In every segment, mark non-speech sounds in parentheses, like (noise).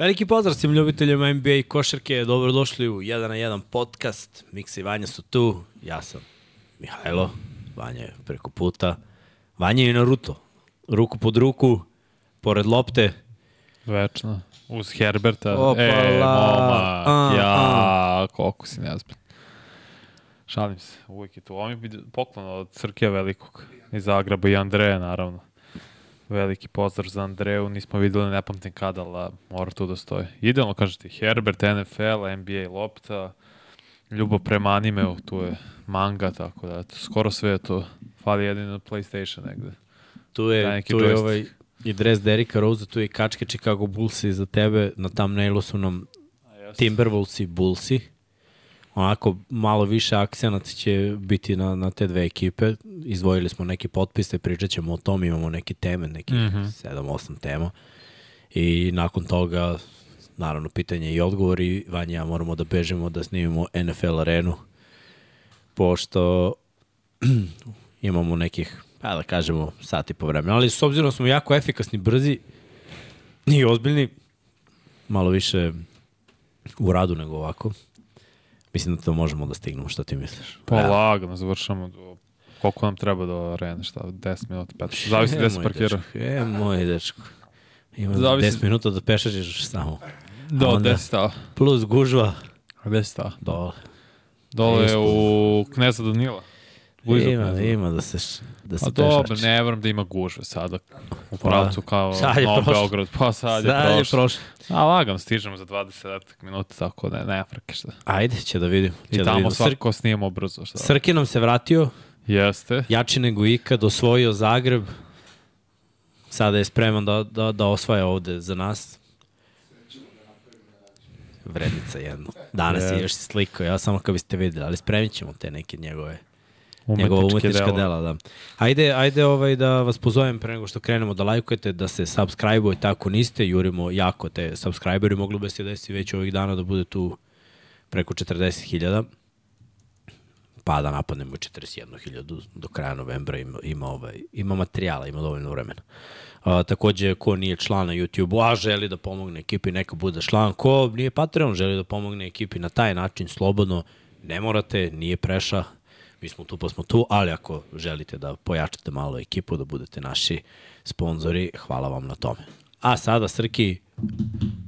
Veliki pozdrav svim ljubiteljima NBA i košarke, dobrodošli u 1 na 1 podcast. Miksa i Vanja su tu, ja sam Mihajlo, Vanja je preko puta. Vanja je i Naruto, ruku pod ruku, pored lopte. Večno. Uz Herberta. Opala. E, moma. A, ja, a. koliko si nezbran. Šalim se, uvijek je tu. Ovo mi je poklon od Crkija Velikog. Iz Zagreba i Andreja, naravno. Veliki pozdrav za Andreju, nismo videli, ne pamtim kada, ali mora tu da stoji. Idealno, kažete, Herbert, NFL, NBA, lopta, ljubav prema animeu, tu je manga, tako da, eto, skoro sve je to. Fali jedino PlayStation negde. Tu je, neki tu je ovaj i dres Derika Rose, tu je i kačke Chicago Bullsi za tebe. Na thumbnailu su nam Timberwolvesi, Bullsi. Onako malo više akcenat će biti na, na te dve ekipe. Izdvojili smo neke potpise, pričat ćemo o tom, imamo neke teme, neki mm. -hmm. 7-8 tema. I nakon toga, naravno, pitanje i odgovori. Vanja, ja moramo da bežemo da snimimo NFL arenu, pošto (clears throat) imamo nekih, pa da kažemo, sat i po vremena. Ali s obzirom da smo jako efikasni, brzi i ozbiljni, malo više u radu nego ovako. Mislim da to možemo da stignemo, šta ti misliš? Pa Evo. lagano, završamo do... Koliko nam treba do arene, šta, 10 minuta, 15. Zavisi E, gde se parkira. E, moj dečko. Ima Zavisi- 10 minuta da pešačiš samo. Do, A onda 10 stava. Plus gužva. 10 stava. Dole. Dole je u Kneza Danila. Blizu Ima, Kneza. ima da se, da se A dobro, pešači. ne verujem da ima gužve sada. U pravcu kao sad Novom prošlo. Beograd. Pa sad je Sad je prošlo. prošlo. A lagano, stižemo za 20 minuta, tako da ne, frke šta. Ajde, će da vidimo. Će I da tamo vidimo. Sr svako snijemo brzo. Šta? Srki nam se vratio, Jeste. jači nego ikad, osvojio Zagreb. Sada je spreman da, da, da osvaja ovde za nas. Vrednica jedno. Danas je Je. još sliko, ja samo kad biste videli, ali spremit ćemo te neke njegove njegova umetnička dela. dela, da. Ajde, ajde ovaj da vas pozovem pre nego što krenemo da lajkujete, da se subscribe-ujete ako niste, jurimo jako te subscriberi, moglo bi se desiti već ovih dana da bude tu preko 40.000 pa da napadnemo 41.000 do kraja novembra ima, ima, ovaj, ima materijala, ima dovoljno vremena. A, takođe, ko nije član na YouTube-u, a želi da pomogne ekipi, neka bude član. Ko nije Patreon, želi da pomogne ekipi na taj način, slobodno, ne morate, nije preša, mi smo tu pa smo tu, ali ako želite da pojačate malo ekipu, da budete naši sponzori, hvala vam na tome. A sada, Srki,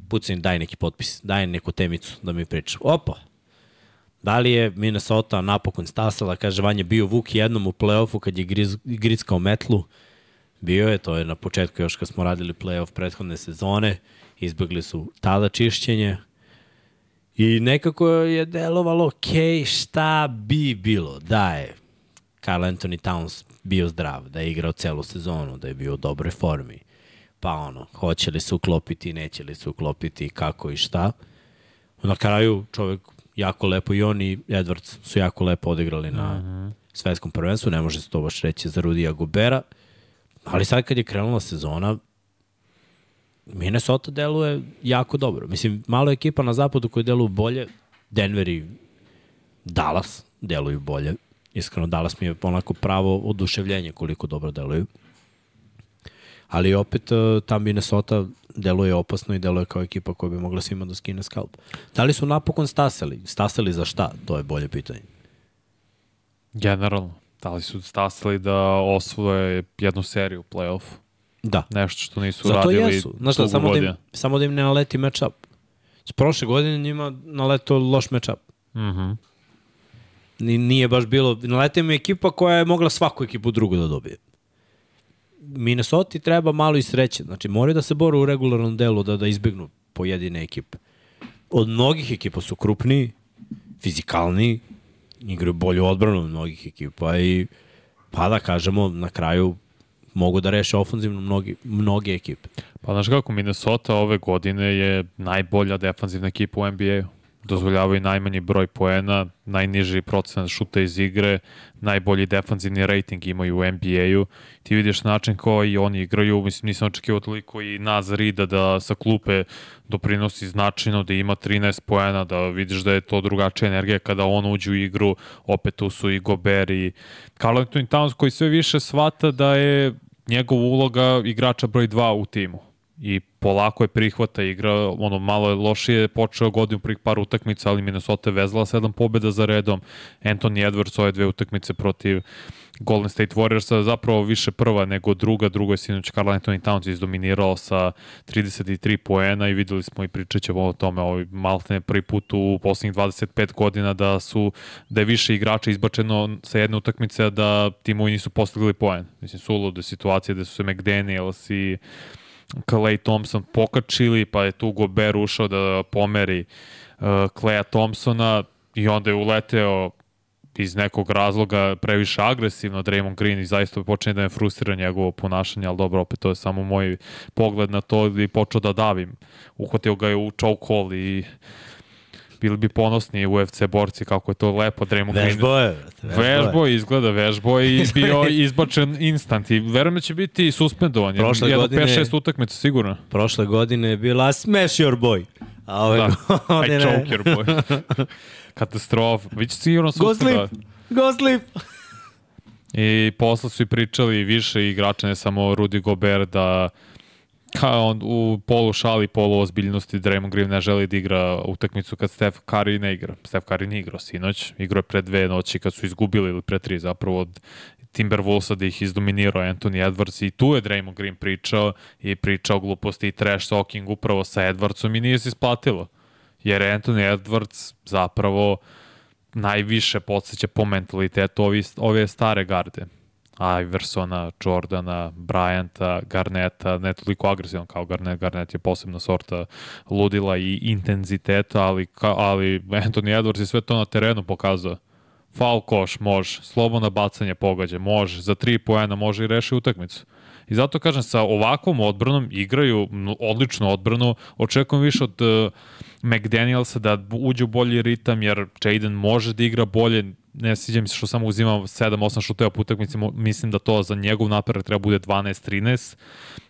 pucaj, daj neki potpis, daj neku temicu da mi pričam. Opa, Da li je Minnesota napokon stasala, kaže Vanja, bio Vuk jednom u play-offu kad je griz, grickao metlu. Bio je, to je na početku još kad smo radili play-off prethodne sezone. Izbegli su tada čišćenje. I nekako je delovalo, ok, šta bi bilo da je Carl Anthony Towns bio zdrav, da je igrao celu sezonu, da je bio u dobroj formi. Pa ono, hoće li se uklopiti, neće li se uklopiti, kako i šta. Na kraju čovek jako lepo i on i Edwards su jako lepo odigrali na mm -hmm. svetskom prvenstvu, ne može se to baš reći za Rudija Gobera, ali sad kad je krenula sezona, Minnesota deluje jako dobro. Mislim, malo je ekipa na zapadu koji deluju bolje, Denver i Dallas deluju bolje. Iskreno, Dallas mi je onako pravo oduševljenje koliko dobro deluju. Ali opet eh, ta Minnesota deluje opasno i deluje kao ekipa koja bi mogla svima da skine skalp. Da li su napokon stasali? Stasali za šta? To je bolje pitanje. Generalno. Da li su stasali da osvoje jednu seriju u play-offu? Da. Nešto što nisu Zato radili jesu. Znaš šta, samo da, im, samo da im ne naleti matchup. S prošle godine njima naletao loš matchup. Mhm. Ni, nije baš bilo, naletao im ekipa koja je mogla svaku ekipu drugu da dobije. Minnesota treba malo i sreće. Znači, moraju da se boru u regularnom delu da, da izbegnu pojedine ekipe. Od mnogih ekipa su krupniji, fizikalniji, igraju bolju odbranu od mnogih ekipa i pa da kažemo na kraju mogu da reše ofanzivno mnogi, mnoge ekipe. Pa znaš kako, Minnesota ove godine je najbolja defanzivna ekipa u NBA-u. Dozvoljavaju najmanji broj poena, najniži procenat šuta iz igre, najbolji defanzivni rating imaju u NBA-u. Ti vidiš način koji oni igraju, mislim nisam očekivao toliko i Naz Rida da sa klupe doprinosi značajno, da ima 13 poena, da vidiš da je to drugačija energija kada on uđe u igru, opet tu su i Gober i Carl Anthony Towns koji sve više shvata da je njegova uloga igrača broj 2 u timu i polako je prihvata igra, ono malo je lošije počeo godinu prvih par utakmica, ali Minnesota je vezala sedam pobjeda za redom. Anthony Edwards ove dve utakmice protiv Golden State Warriorsa zapravo više prva nego druga, druga je sinoć Carl Anthony Towns izdominirao sa 33 poena i videli smo i pričat ćemo o tome ovaj maltene prvi put u poslednjih 25 godina da su da je više igrača izbačeno sa jedne utakmice da timovi nisu postigli poen. Mislim sulude situacije da su se McDaniels i Clay Thompson pokačili, pa je tu Gober ušao da pomeri uh, Thompsona i onda je uleteo iz nekog razloga previše agresivno Draymond Green i zaista počne da me frustrira njegovo ponašanje, ali dobro, opet to je samo moj pogled na to i počeo da davim. Uhvatio ga je u choke hold i bili bi ponosni UFC borci kako je to lepo Draymond Green. Vežbo je. Vežbo, vežbo je, izgleda vežbo i (laughs) bio izbačen instant i verujem da će biti suspendovan. Prošle Jedno godine, 5-6 utakmica sigurno. Prošle godine je bila smash your boy. A ove da, (laughs) godine... Choke your boy. (laughs) Katastrofa. Biće sigurno suspendovan. Go sleep. Go sleep. I posle su i pričali više igrača, ne samo Rudy Gobert, da kao on u polu šali, polu ozbiljnosti Draymond Green ne želi da igra utakmicu kad Steph Curry ne igra. Steph Curry ne igrao sinoć, igrao je pre dve noći kad su izgubili ili pre tri zapravo od Timberwolvesa da ih izdominirao Anthony Edwards i tu je Draymond Green pričao i pričao gluposti i trash talking upravo sa Edwardsom i nije se isplatilo. Jer Anthony Edwards zapravo najviše podsjeća po mentalitetu ove, ove stare garde Iversona, Jordana, Bryanta, Garneta, ne toliko agresivan kao Garnet, Garnet je posebna sorta ludila i intenziteta, ali, ka, ali Anthony Edwards je sve to na terenu pokazao. Foul koš može, slobodno bacanje pogađa, može, za tri poena može i reši utakmicu. I zato kažem, sa ovakvom odbranom igraju odličnu odbranu, očekujem više od uh, McDanielsa da uđe u bolji ritam, jer Jaden može da igra bolje, ne sviđa mi se što samo uzima 7-8 šuteva po utakmici, mislim da to za njegov napredak treba bude 12-13,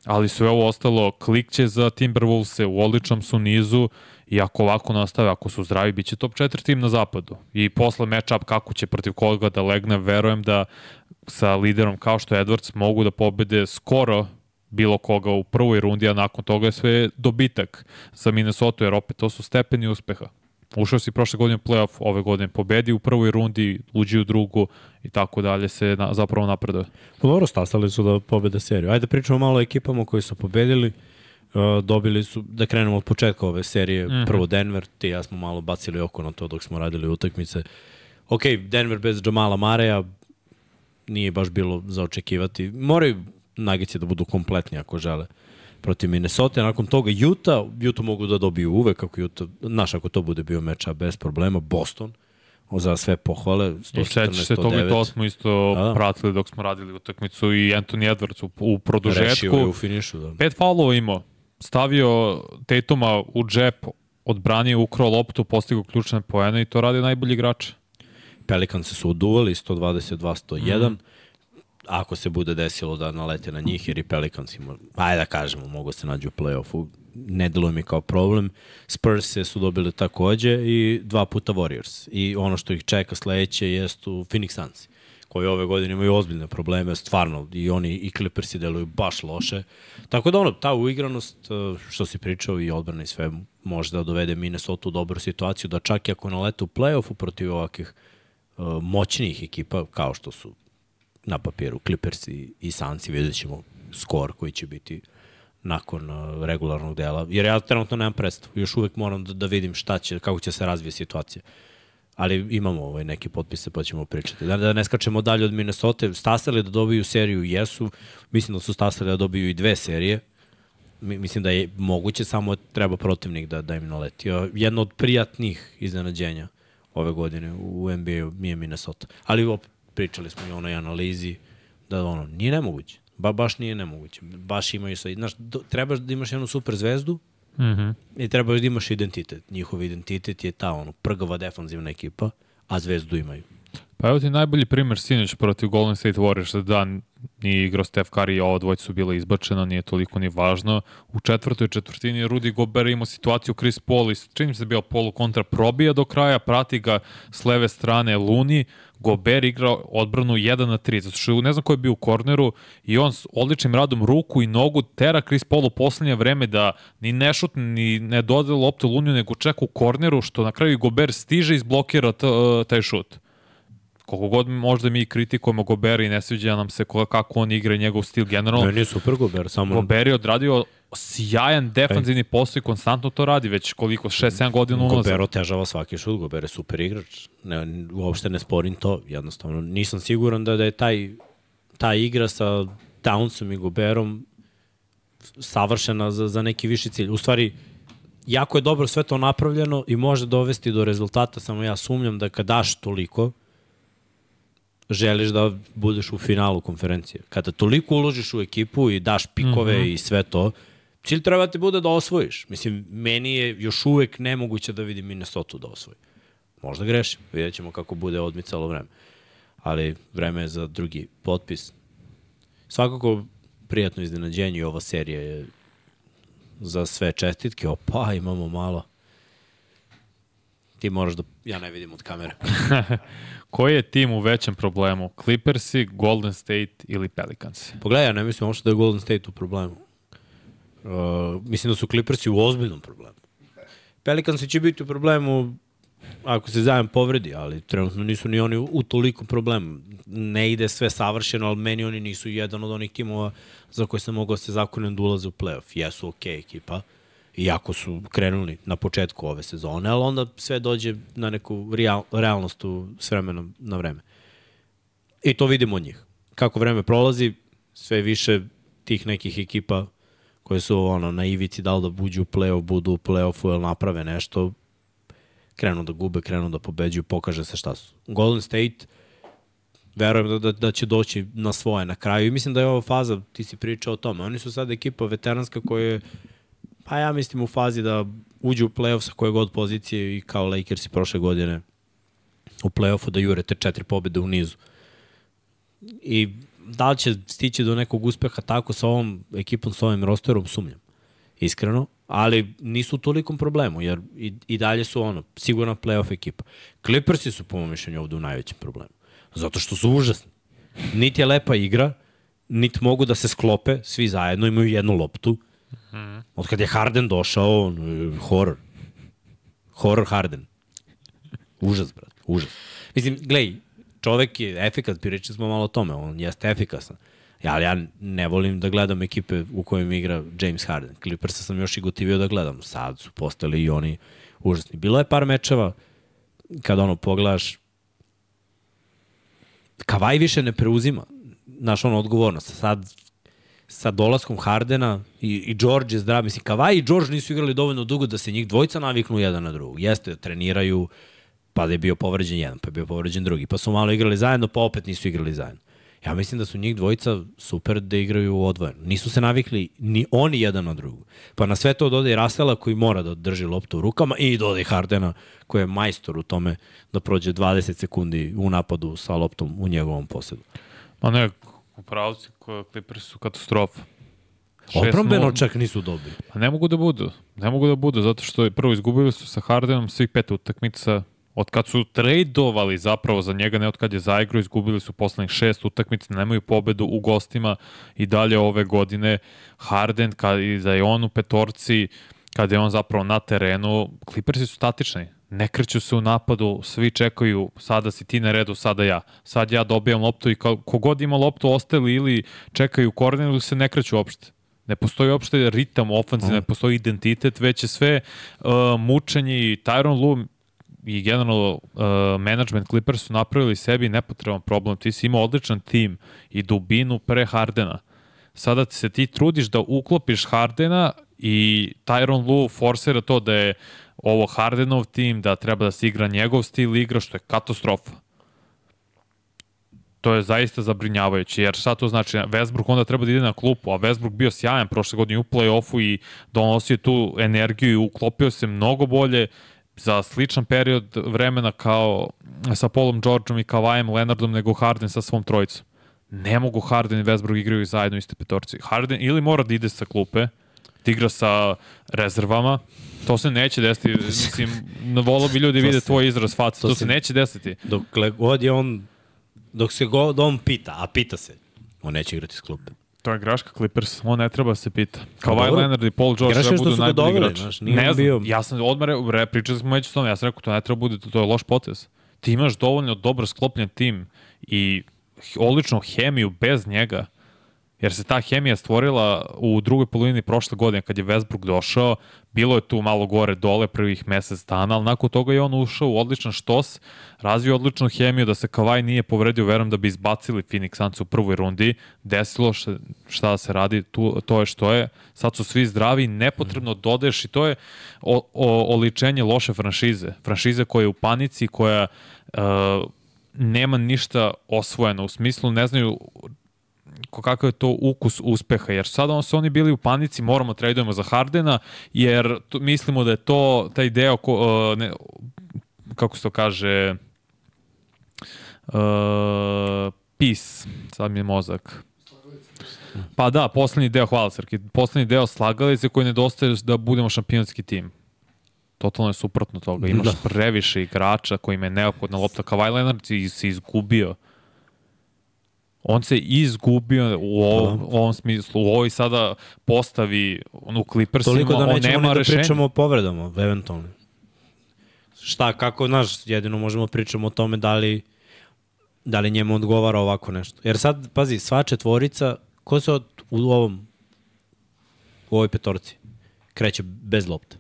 ali sve ovo ostalo klikće za Timberwolves, u odličnom su nizu i ako ovako nastave, ako su zdravi, bit će top 4 tim na zapadu. I posle matchup kako će protiv koga da legne, verujem da sa liderom kao što je Edwards mogu da pobede skoro bilo koga u prvoj rundi, a nakon toga je sve dobitak za Minnesota, jer opet to su stepeni uspeha. Ušao si prošle godine u playoff, ove godine pobedi u prvoj rundi, uđi u drugu i tako dalje se na, zapravo napreduje. Pa dobro, stasali su da pobede seriju. Ajde pričamo malo o ekipama koji su pobedili. Uh, dobili su, da krenemo od početka ove serije, mm -hmm. prvo Denver, ti ja smo malo bacili oko na to dok smo radili utakmice. Ok, Denver bez Jamala Mareja nije baš bilo za očekivati. Moraju Nuggets da budu kompletni ako žele protiv Minnesota. Nakon toga Utah, Utah mogu da dobiju uvek kako Utah, znaš ako to bude bio meča bez problema, Boston, za sve pohvale, 114 I se toga i to smo isto da, da. pratili dok smo radili utakmicu i Anthony Edwards u, u produžetku. Rešio je u finišu, da. Pet faulova imao, stavio Tatuma u džep, odbranio, ukrao loptu, postigao ključne poene i to radi najbolji igrač. Pelicans su uduvali 122-101. Mm ako se bude desilo da nalete na njih, jer i Pelicans ima, ajde da kažemo, mogu se nađu u play-offu, ne deluje mi kao problem. Spurs su dobili takođe i dva puta Warriors. I ono što ih čeka sledeće jest u Phoenix Suns koji ove godine imaju ozbiljne probleme, stvarno, i oni i Clippersi deluju baš loše. Tako da ono, ta uigranost, e, što si pričao i odbrana i sve, može da dovede Minnesota u dobru situaciju, da čak i ako nalete u play-offu protiv ovakvih uh, moćnijih ekipa, kao što su na papiru Clippers i, i Sansi, vidjet ćemo skor koji će biti nakon uh, regularnog dela, jer ja trenutno nemam predstavu, još uvek moram da, da vidim šta će, kako će se razvije situacija. Ali imamo ovaj neke potpise pa ćemo pričati. Da, da ne skačemo dalje od Minnesota, stasali da dobiju seriju jesu, mislim da su stasali da dobiju i dve serije, mislim da je moguće, samo treba protivnik da, da im naleti. Jedno od prijatnih iznenađenja ove godine u NBA mi je Minnesota. Ali opet, pričali smo i onoj analizi, da ono, nije nemoguće. Ba, baš nije nemoguće. Baš imaju sa, znaš, do, trebaš da imaš jednu super zvezdu Mm-hmm. И трябваш да имаш идентитет. Нjihovi идентитет je ta ono, prgava defanzivna ekipa, a Zvezdu imaju. Pa evo ti najbolji primer sinoć protiv Golden State Warriors, da nije igrao Steph Curry, ova dvojca su bila izbačena, nije toliko ni važno. U četvrtoj četvrtini Rudy Gobert imao situaciju Chris Paul i čini se bio polu kontra probija do kraja, prati ga s leve strane Luni, Gober igra odbranu 1 na 3, zato što ne znam ko je bio u korneru i on s odličnim radom ruku i nogu tera Chris Paul u poslednje vreme da ni ne šutne, ni ne dodele loptu Luniju, nego čeka u korneru, što na kraju Gober stiže i izblokira taj šut koliko god možda mi kritikujemo Gobera i ne sviđa nam se kako on igra i njegov stil generalno. Ne, nije super Gober, samo... Gober je odradio sjajan defanzivni posao i konstantno to radi, već koliko, 6-7 godina unazad. Gober otežava svaki šut, Gober je super igrač. Ne, uopšte ne sporim to, jednostavno. Nisam siguran da, da je taj, ta igra sa Townsom i Goberom savršena za, za neki viši cilj. U stvari, jako je dobro sve to napravljeno i može dovesti do rezultata, samo ja sumnjam da kad daš toliko, želiš da budeš u finalu konferencije. Kada toliko uložiš u ekipu i daš pikove mm -hmm. i sve to, cilj treba ti bude da osvojiš. Mislim, meni je još uvek nemoguće da vidim Minnesota da osvoji. Možda grešim, vidjet ćemo kako bude odmicalo vreme. Ali vreme je za drugi potpis. Svakako prijatno iznenađenje i ova serija je za sve čestitke. Opa, imamo malo. Ti moraš da... Ja ne vidim od kamere. (laughs) Koji je tim u većem problemu? Clippersi, Golden State ili Pelicans? Pogledaj, ja ne mislim uopšte da je Golden State u problemu. Uh, mislim da su Clippersi u ozbiljnom problemu. Pelicansi će biti u problemu ako se zajem povredi, ali trenutno nisu ni oni u toliko problemu. Ne ide sve savršeno, ali meni oni nisu jedan od onih timova za koje sam mogao da se zakonem da ulaze u playoff. Jesu okej okay, ekipa. Uh, iako su krenuli na početku ove sezone, ali onda sve dođe na neku real, realnost u, s vremenom na vreme. I to vidimo od njih. Kako vreme prolazi, sve više tih nekih ekipa koje su ono, na ivici da li da buđu u play-off, budu u play-offu ili naprave nešto, krenu da gube, krenu da pobeđuju, pokaže se šta su. Golden State, verujem da, da, da će doći na svoje na kraju i mislim da je ova faza, ti si pričao o tome, oni su sad ekipa veteranska koja je Pa ja mislim u fazi da uđe u play-off sa koje god pozicije i kao Lakers i prošle godine u play-offu da jure te četiri pobjede u nizu. I da li će stići do nekog uspeha tako sa ovom ekipom, sa ovim rosterom, sumnjam. Iskreno. Ali nisu u tolikom problemu, jer i, i dalje su ono, sigurna play-off ekipa. Clippersi su po mojom mišljenju ovde u najvećem problemu. Zato što su užasni. Niti je lepa igra, niti mogu da se sklope svi zajedno, imaju jednu loptu, Mm. Od kad je Harden došao, on, horror. Horror Harden. Užas, brat, užas. Mislim, glej, čovek je efikas, pričali smo malo o tome, on jeste efikasan. Ja, ali ja ne volim da gledam ekipe u kojim igra James Harden. Clippersa sam još i gotivio da gledam. Sad su postali i oni užasni. Bilo je par mečeva kada ono pogledaš Kavaj više ne preuzima naš ono odgovornost. Sad sa dolaskom Hardena i, i George je zdrav. Mislim, Kavaj i George nisu igrali dovoljno dugo da se njih dvojica naviknu jedan na drugog. Jeste, treniraju, pa da je bio povređen jedan, pa je bio povređen drugi. Pa su malo igrali zajedno, pa opet nisu igrali zajedno. Ja mislim da su njih dvojica super da igraju odvojeno. Nisu se navikli ni oni jedan na drugu. Pa na sve to dode i Rasela koji mora da drži loptu u rukama i dode i Hardena koji je majstor u tome da prođe 20 sekundi u napadu sa loptom u njegovom posedu. Ma ne, U pravci Clippers su katastrofa. Odbrambeno čak nisu dobri. Pa ne mogu da budu. Ne mogu da budu, zato što je prvo izgubili su sa Hardenom svih pet utakmica. Od kad su trejdovali zapravo za njega, ne od kad je zaigrao, izgubili su poslednjih šest utakmica, nemaju pobedu u gostima i dalje ove godine. Harden, kad, i da je on u petorci, kada je on zapravo na terenu, Clippersi su statični ne kreću se u napadu, svi čekaju, sada si ti na redu, sada ja. Sad ja dobijam loptu i kogod ima loptu ostali ili čekaju korner ili se ne kreću uopšte. Ne postoji uopšte ritam ofenziv, mm. ne postoji identitet, već je sve uh, mučenje i Tyron Lu i generalno uh, management Clippers su napravili sebi nepotreban problem. Ti si imao odličan tim i dubinu pre Hardena. Sada se ti trudiš da uklopiš Hardena i Tyron Lu forsira to da je ovo Hardenov tim, da treba da se igra njegov stil igra, što je katastrofa. To je zaista zabrinjavajuće, jer šta to znači? Westbrook onda treba da ide na klupu, a Westbrook bio sjajan prošle godine u play-offu i donosio tu energiju i uklopio se mnogo bolje za sličan period vremena kao sa Paulom Georgeom i Kavajem Leonardom nego Harden sa svom trojicom. Ne mogu Harden i Westbrook igraju zajedno iste petorci. Harden ili mora da ide sa klupe, da igra sa rezervama, to se neće desiti. Mislim, volao bi ljudi vide se- tvoj izraz face, to, to se se- neće desiti. Dokle god je on, dok se god on pita, a pita se, on neće igrati s klupe. To je graška Clippers, on ne treba da se pita. Kawhi dobro. Leonard i Paul George treba što budu najbolji doveli, igrači. znaš, Ne znam, bio- ja sam odmah re, re, pričali smo već o tome, ja sam rekao to ne treba bude, to, to je loš potez. Ti imaš dovoljno dobro sklopljen tim i odličnu hemiju bez njega, jer se ta hemija stvorila u drugoj polovini prošle godine kad je Westbrook došao, bilo je tu malo gore dole prvih mesec dana, ali nakon toga je on ušao u odličan štos, razvio odličnu hemiju da se Kavaj nije povredio, verujem da bi izbacili Phoenix Suns u prvoj rundi, desilo šta, da se radi, tu, to je što je, sad su svi zdravi, nepotrebno dodaješ i to je o, o, oličenje loše franšize, franšize koja je u panici, koja uh, nema ništa osvojeno, u smislu ne znaju kakav je to ukus uspeha, jer sada on su oni bili u panici, moramo tradujemo za Hardena, jer to, mislimo da je to taj deo, ko, uh, ne, kako se to kaže, uh, peace, sad mi je mozak. Pa da, poslednji deo, hvala Srki, poslednji deo slagalice koji nedostaje da budemo šampionski tim. Totalno je suprotno toga. Imaš Da. previše igrača kojima je neophodna lopta. Kawhi Leonard se izgubio. On se izgubio u ovom, Da. u ovom smislu, u ovoj sada postavi u Clippersima, Toliko da on nećemo nema ni da rešenja. pričamo o povredama, eventualno. Šta, kako, znaš, jedino možemo pričamo o tome da li, da li njemu odgovara ovako nešto. Jer sad, pazi, sva četvorica, ko se od, u ovom, u ovoj petorci, kreće bez lopte.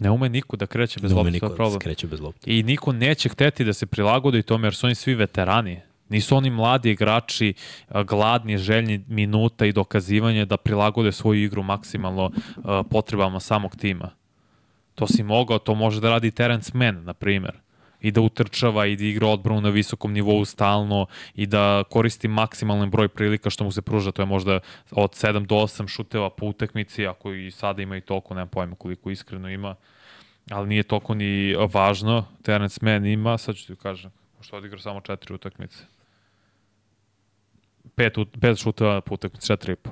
Ne ume niko da kreće bez Ne ume lopte, to niko je da se problem. kreće bez lopte. I niko neće hteti da se prilagodi tome jer su oni svi veterani. Nisu oni mladi igrači gladni, željni minuta i dokazivanja da prilagode svoju igru maksimalno potrebama samog tima. To si mogao, to može da radi Terence Mann, na primer. I da utrčava i da igra odbranu na visokom nivou stalno i da koristi maksimalan broj prilika što mu se pruža. To je možda od 7 do 8 šuteva po utakmici, ako i sada ima i toliko, nemam pojma koliko iskreno ima ali nije toliko ni važno. Terence Mann ima, sad ću ti kažem, što odigrao samo četiri utakmice. Pet, pet šuteva po utakmici, četiri i po.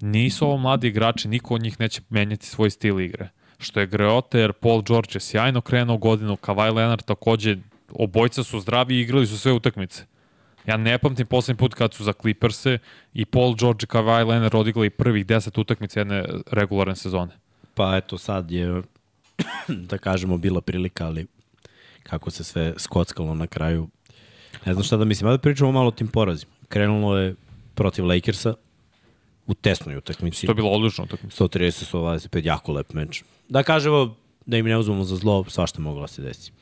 Nisu ovo mladi igrači, niko od njih neće menjati svoj stil igre. Što je greota, jer Paul George je sjajno krenuo godinu, Kawhi Leonard takođe, obojca su zdravi i igrali su sve utakmice. Ja ne pamtim poslednji put kad su za Clippers-e i Paul George i Kawhi Leonard odigrali prvih 10 utakmica jedne regularne sezone. Pa eto, sad je, (clears throat) da kažemo, bila prilika, ali kako se sve skockalo na kraju. Ne znam šta da mislim, da pričamo malo o tim porazima. Krenulo je protiv Lakersa u tesnoj utakmici. To je bilo odlično utakmica. 130-125, jako lep meč. Da kažemo, da im ne uzmemo za zlo, svašta moglo da se desi.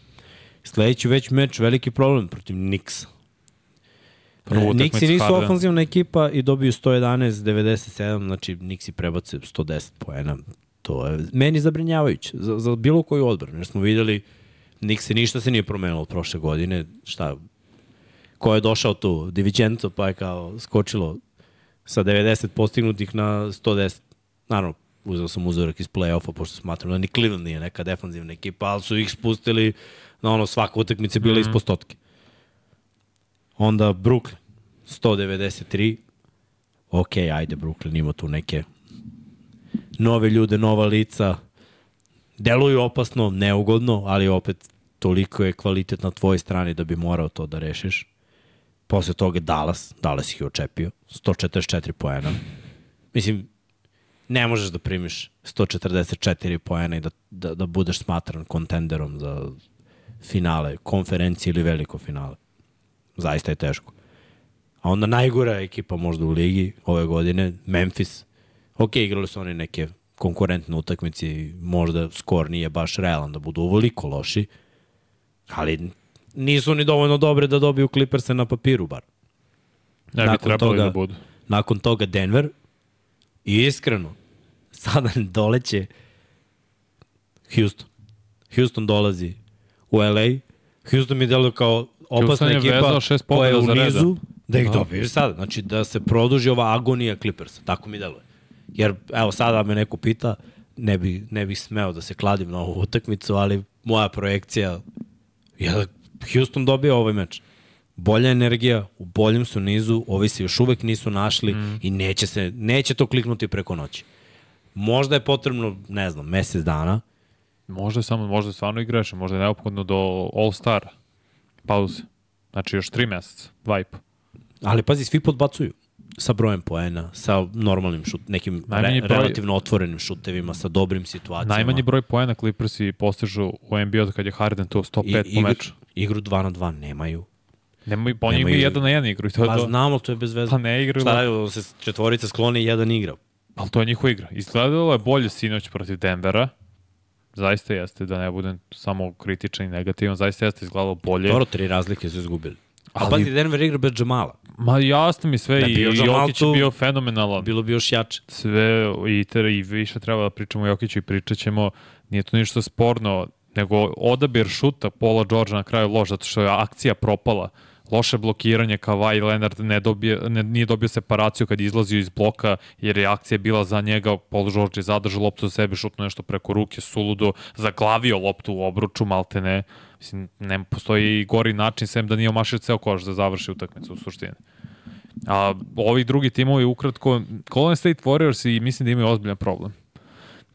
Sledeći već meč, veliki problem protiv utakmicu Knicksi nisu ofanzivna ekipa i dobiju 111-97, znači Knicksi prebace 110 poena. To je meni zabrinjavajuće za, za bilo koju odbranu, jer smo videli Knicksi ništa se nije promenilo od prošle godine. Šta, ko je došao tu? Divičenco, pa je kao skočilo sa 90 postignutih na 110. Naravno, uzeo sam uzorak iz play-offa, pošto smatram da ni Cleveland nije neka defanzivna ekipa, ali su ih spustili na ono svaka utakmica bila mm -hmm. ispod stotke. Onda Brooklyn, 193. Ok, ajde, Brooklyn ima tu neke nove ljude, nova lica. Deluju opasno, neugodno, ali opet toliko je kvalitet na tvojoj strani da bi morao to da rešiš. Posle toga Dallas, Dallas ih je očepio, 144 poena. Mislim, ne možeš da primiš 144 poena i da, da, da budeš smatran kontenderom za finale, konferencije ili veliko finale. Zaista je teško. A onda najgora ekipa možda u ligi ove godine, Memphis. Ok, igrali su oni neke konkurentne utakmice i možda skor nije baš realan da budu ovoliko loši, ali nisu ni dovoljno dobre da dobiju Clippers na papiru bar. Ne bi Nakon trebali toga- da budu. Nakon toga Denver i iskreno, (laughs) sada doleće Houston. Houston dolazi u LA. Houston mi deluje kao opasna Houston je ekipa koja je u nizu, da ih Da. dobiju sada. Znači da se produži ova agonija Clippersa. Tako mi deluje. Jer, evo, sada me neko pita, ne bi, ne bih smeo da se kladim na ovu utakmicu, ali moja projekcija je da Houston dobija ovaj meč. bolja energija, u boljem su nizu, ovi se još uvek nisu našli mm. i neće, se, neće to kliknuti preko noći. Možda je potrebno, ne znam, mesec dana. Možda je samo, možda je stvarno igraš, možda je neophodno do All-Star pauze. Znači još tri meseca, dva i po. Ali pazi, svi podbacuju sa brojem poena, sa normalnim šut, nekim re, broj, relativno otvorenim šutevima, sa dobrim situacijama. Najmanji broj poena Clippersi postižu u NBA od kad je Harden to 105 I, po meču. Igru 2 na 2 nemaju. Nemaju, pa oni imaju jedan na jedan igru. I to pa to. znamo, to je bez veze. Pa ne igraju. Šta radi, se četvorica skloni i jedan igra. Ali to je njihova igra. Izgledalo je bolje sinoć protiv Denvera. Zaista jeste, da ne budem samo kritičan i negativan, zaista jeste izgledalo bolje. Dobro, tri razlike su izgubili. Ali, Ali pazi, Denver igra bez Džamala. Ma jasno mi sve da, i Jokić je bio fenomenalan. Bilo bi još jače. Sve i, ter, i više treba da pričamo o Jokiću i pričat ćemo. Nije to ništa sporno, nego odabir šuta Paula George na kraju loš, zato što je akcija propala loše blokiranje, Kawhi Leonard ne dobije, ne, nije dobio separaciju kad izlazio iz bloka, jer je akcija bila za njega, Paul George je zadržao loptu za sebe, šutno nešto preko ruke, suludo, zaglavio loptu u obruču, malte ne. Mislim, ne postoji gori način, sem da nije omašio ceo koš da završi utakmicu u suštini. A ovi drugi timovi ukratko, Golden State Warriors i mislim da imaju ozbiljan problem.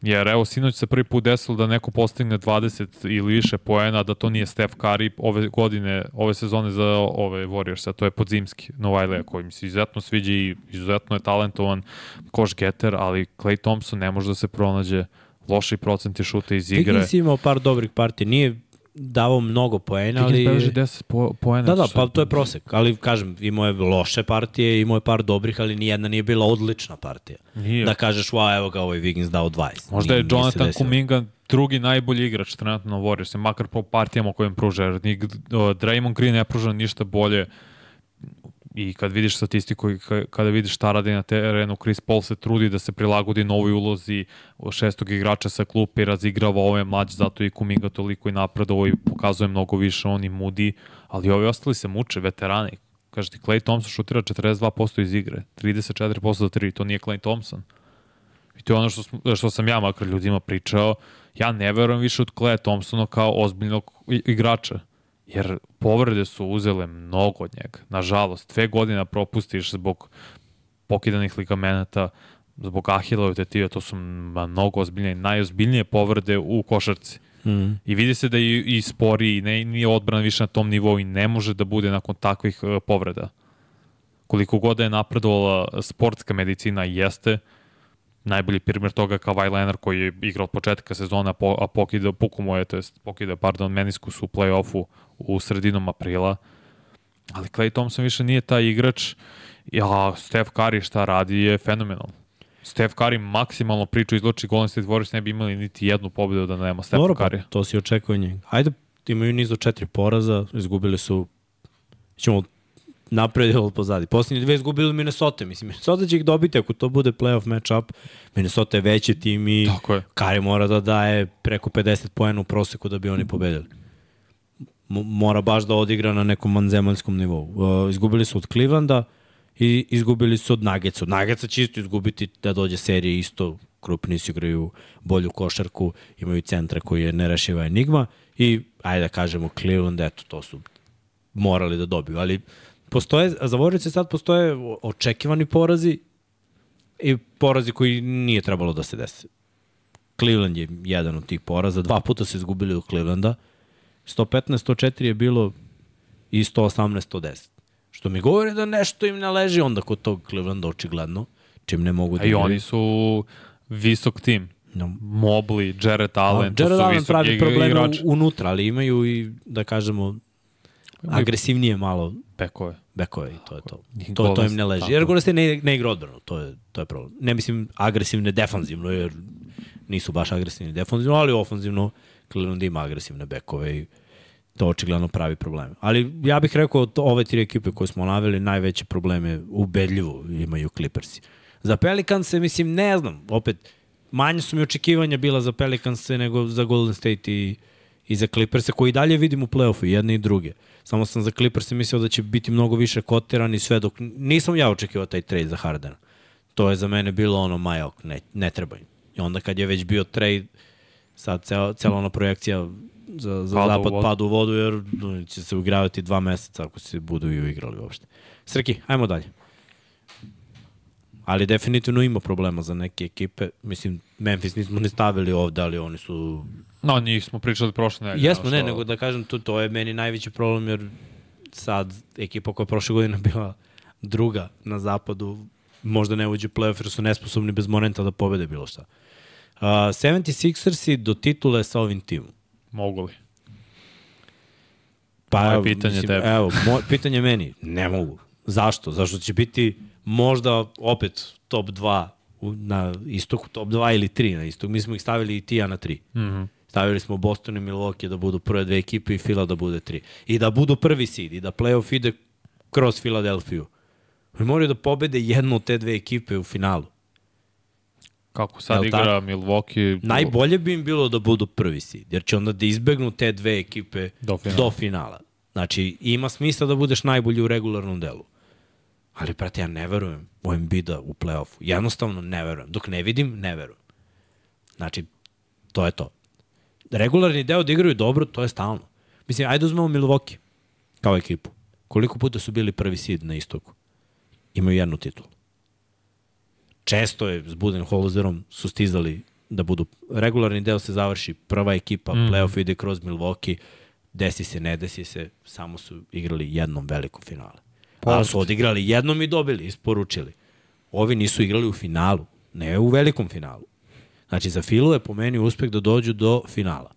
Jer evo, sinoć se prvi put desilo da neko postigne 20 ili više poena, da to nije Steph Curry ove godine, ove sezone za ove Warriors, a to je Podzimski, Novajleja, koji mi se izuzetno sviđa i izuzetno je talentovan koš getter, ali Clay Thompson ne može da se pronađe loši procenti šuta iz igre. Higgins imao par dobrih partija, nije davao mnogo poena, ali... Higgins beži 10 po, poena. Da, da, pa to je prosek, ali kažem, imao je loše partije, imao je par dobrih, ali nijedna nije bila odlična partija. Nije. Da kažeš, wow, evo ga ovaj Wiggins dao 20. Možda je Jonathan Kuminga drugi najbolji igrač trenutno na Warriors, makar po partijama kojim pruža, Draymond Green ne pruža ništa bolje i kad vidiš statistiku i kada vidiš šta radi na terenu, Chris Paul se trudi da se prilagodi novoj ulozi šestog igrača sa klupe i razigrava ove mlađe, zato i Kuminga toliko i napredovo i pokazuje mnogo više on i Moody, ali ovi ostali se muče, veterani. Kaže ti, Clay Thompson šutira 42% iz igre, 34% za 3, to nije Clay Thompson. I to je ono što, što sam ja makar ljudima pričao, ja ne verujem više od Clay Thompsona kao ozbiljnog igrača jer povrede su uzele mnogo od njega. Nažalost, dve godine propustiš zbog pokidanih ligamenata, zbog ahilove tetive, to su mnogo ozbiljnije, najozbiljnije povrede u košarci. Mm. I vidi se da je i spori i ne, nije odbrana više na tom nivou i ne može da bude nakon takvih uh, povreda. Koliko god da je napredovala sportska medicina jeste, najbolji primjer toga kao Kawhi Leonard koji je igrao od početka sezona, a pokida, puku mu je, to jest pokida, pardon, meniskus u play-offu u sredinom aprila. Ali Clay Thompson više nije taj igrač, ja, Steph Curry šta radi je fenomenalno. Steph Curry maksimalno priču izloči Golden State Warriors ne bi imali niti jednu pobedu da nema Steph Dobro, Curry. Pa, to si očekuje njega. Ajde, imaju niz do četiri poraza, izgubili su ćemo napredili pozadi. Poslednje dve izgubili Minnesota. Mislim, Minnesota će ih dobiti ako to bude playoff matchup. Minnesota je veći tim i Kari mora da daje preko 50 poena u proseku da bi oni pobedili. mora baš da odigra na nekom vanzemaljskom nivou. Uh, izgubili su od Clevelanda i izgubili su od Nuggetsa. Od Nuggetsa će isto izgubiti da dođe serije isto krupni su igraju bolju košarku, imaju centra koji je nerašiva enigma i ajde da kažemo Cleveland, eto, to su morali da dobiju, ali postoje, za Vojvodice sad postoje očekivani porazi i porazi koji nije trebalo da se desi. Cleveland je jedan od tih poraza, dva puta se izgubili od Clevelanda, 115-104 je bilo i 118-110. Što mi govori da nešto im ne leži onda kod tog Clevelanda očigledno, čim ne mogu da... A i oni su visok tim. No. Mobley, Jared Allen, to Jared Allen pravi probleme unutra, ali imaju i, da kažemo, agresivnije malo bekove. Bekove i to je to. To, to im ne leži. Jer Golden State ne, ne igra odbranu, to je, to je problem. Ne mislim agresivne defanzivno, jer nisu baš agresivni defanzivno, ali ofanzivno Cleveland ima agresivne bekove i to očigledno pravi probleme. Ali ja bih rekao to, ove tri ekipe koje smo naveli, najveće probleme ubedljivo imaju Clippersi. Za Pelicanse, mislim, ne znam, opet, manje su mi očekivanja bila za Pelicanse nego za Golden State i, i za Clipperse, koji dalje vidim u playoffu, jedne i druge. Samo sam za Clippers mislio da će biti mnogo više kotiran i sve dok... Nisam ja očekivao taj trade za Hardena. To je za mene bilo ono, majok, ne, ne treba im. I onda kad je već bio trade, sad cela, cela ona projekcija za, za Pada u zapad vodu. padu u vodu, jer će se ugravati dva meseca ako se budu i uigrali uopšte. Srki, ajmo dalje. Ali definitivno ima problema za neke ekipe. Mislim, Memphis nismo ne stavili ovde, ali oni su... No, njih smo pričali prošle nedelje. Jesmo, ono ne, što- nego da kažem, to, to je meni najveći problem, jer sad ekipa koja je prošle godine (laughs) bila druga na zapadu, možda ne uđe playoff jer su nesposobni bez momenta da pobede bilo šta. Uh, 76ersi do titule sa ovim timom. Mogu li? Pa Moje evo, pitanje tebi. Evo, moj, (laughs) pitanje meni, ne mogu. Zašto? Zašto će biti možda opet top 2 u, na istoku, top 2 ili 3 na istoku. Mi smo ih stavili i ti ja na 3. Mm -hmm. Stavili smo Boston i Milwaukee da budu prve dve ekipe i Fila da bude 3. I da budu prvi seed i da playoff ide kroz Filadelfiju. Oni moraju da pobede jednu od te dve ekipe u finalu. Kako sad Jel igra tako? Milwaukee... Najbolje bi im bilo da budu prvi seed, jer će onda da izbegnu te dve ekipe Do finala. do finala. Znači, ima smisla da budeš najbolji u regularnom delu. Ali, prate, ja ne verujem u Embiida u play-offu. Jednostavno ne verujem. Dok ne vidim, ne verujem. Znači, to je to. Regularni deo da igraju dobro, to je stalno. Mislim, ajde uzmemo Milwaukee kao ekipu. Koliko puta su bili prvi seed na istoku? Imaju jednu titulu. Često je s Budenholzerom su stizali da budu regularni deo se završi prva ekipa, mm. playoff ide kroz Milwaukee, desi se, ne desi se, samo su igrali jednom velikom finale. Ali su odigrali jednom i dobili, isporučili. Ovi nisu igrali u finalu, ne u velikom finalu. Znači, za Filu je po meni uspeh da dođu do finala.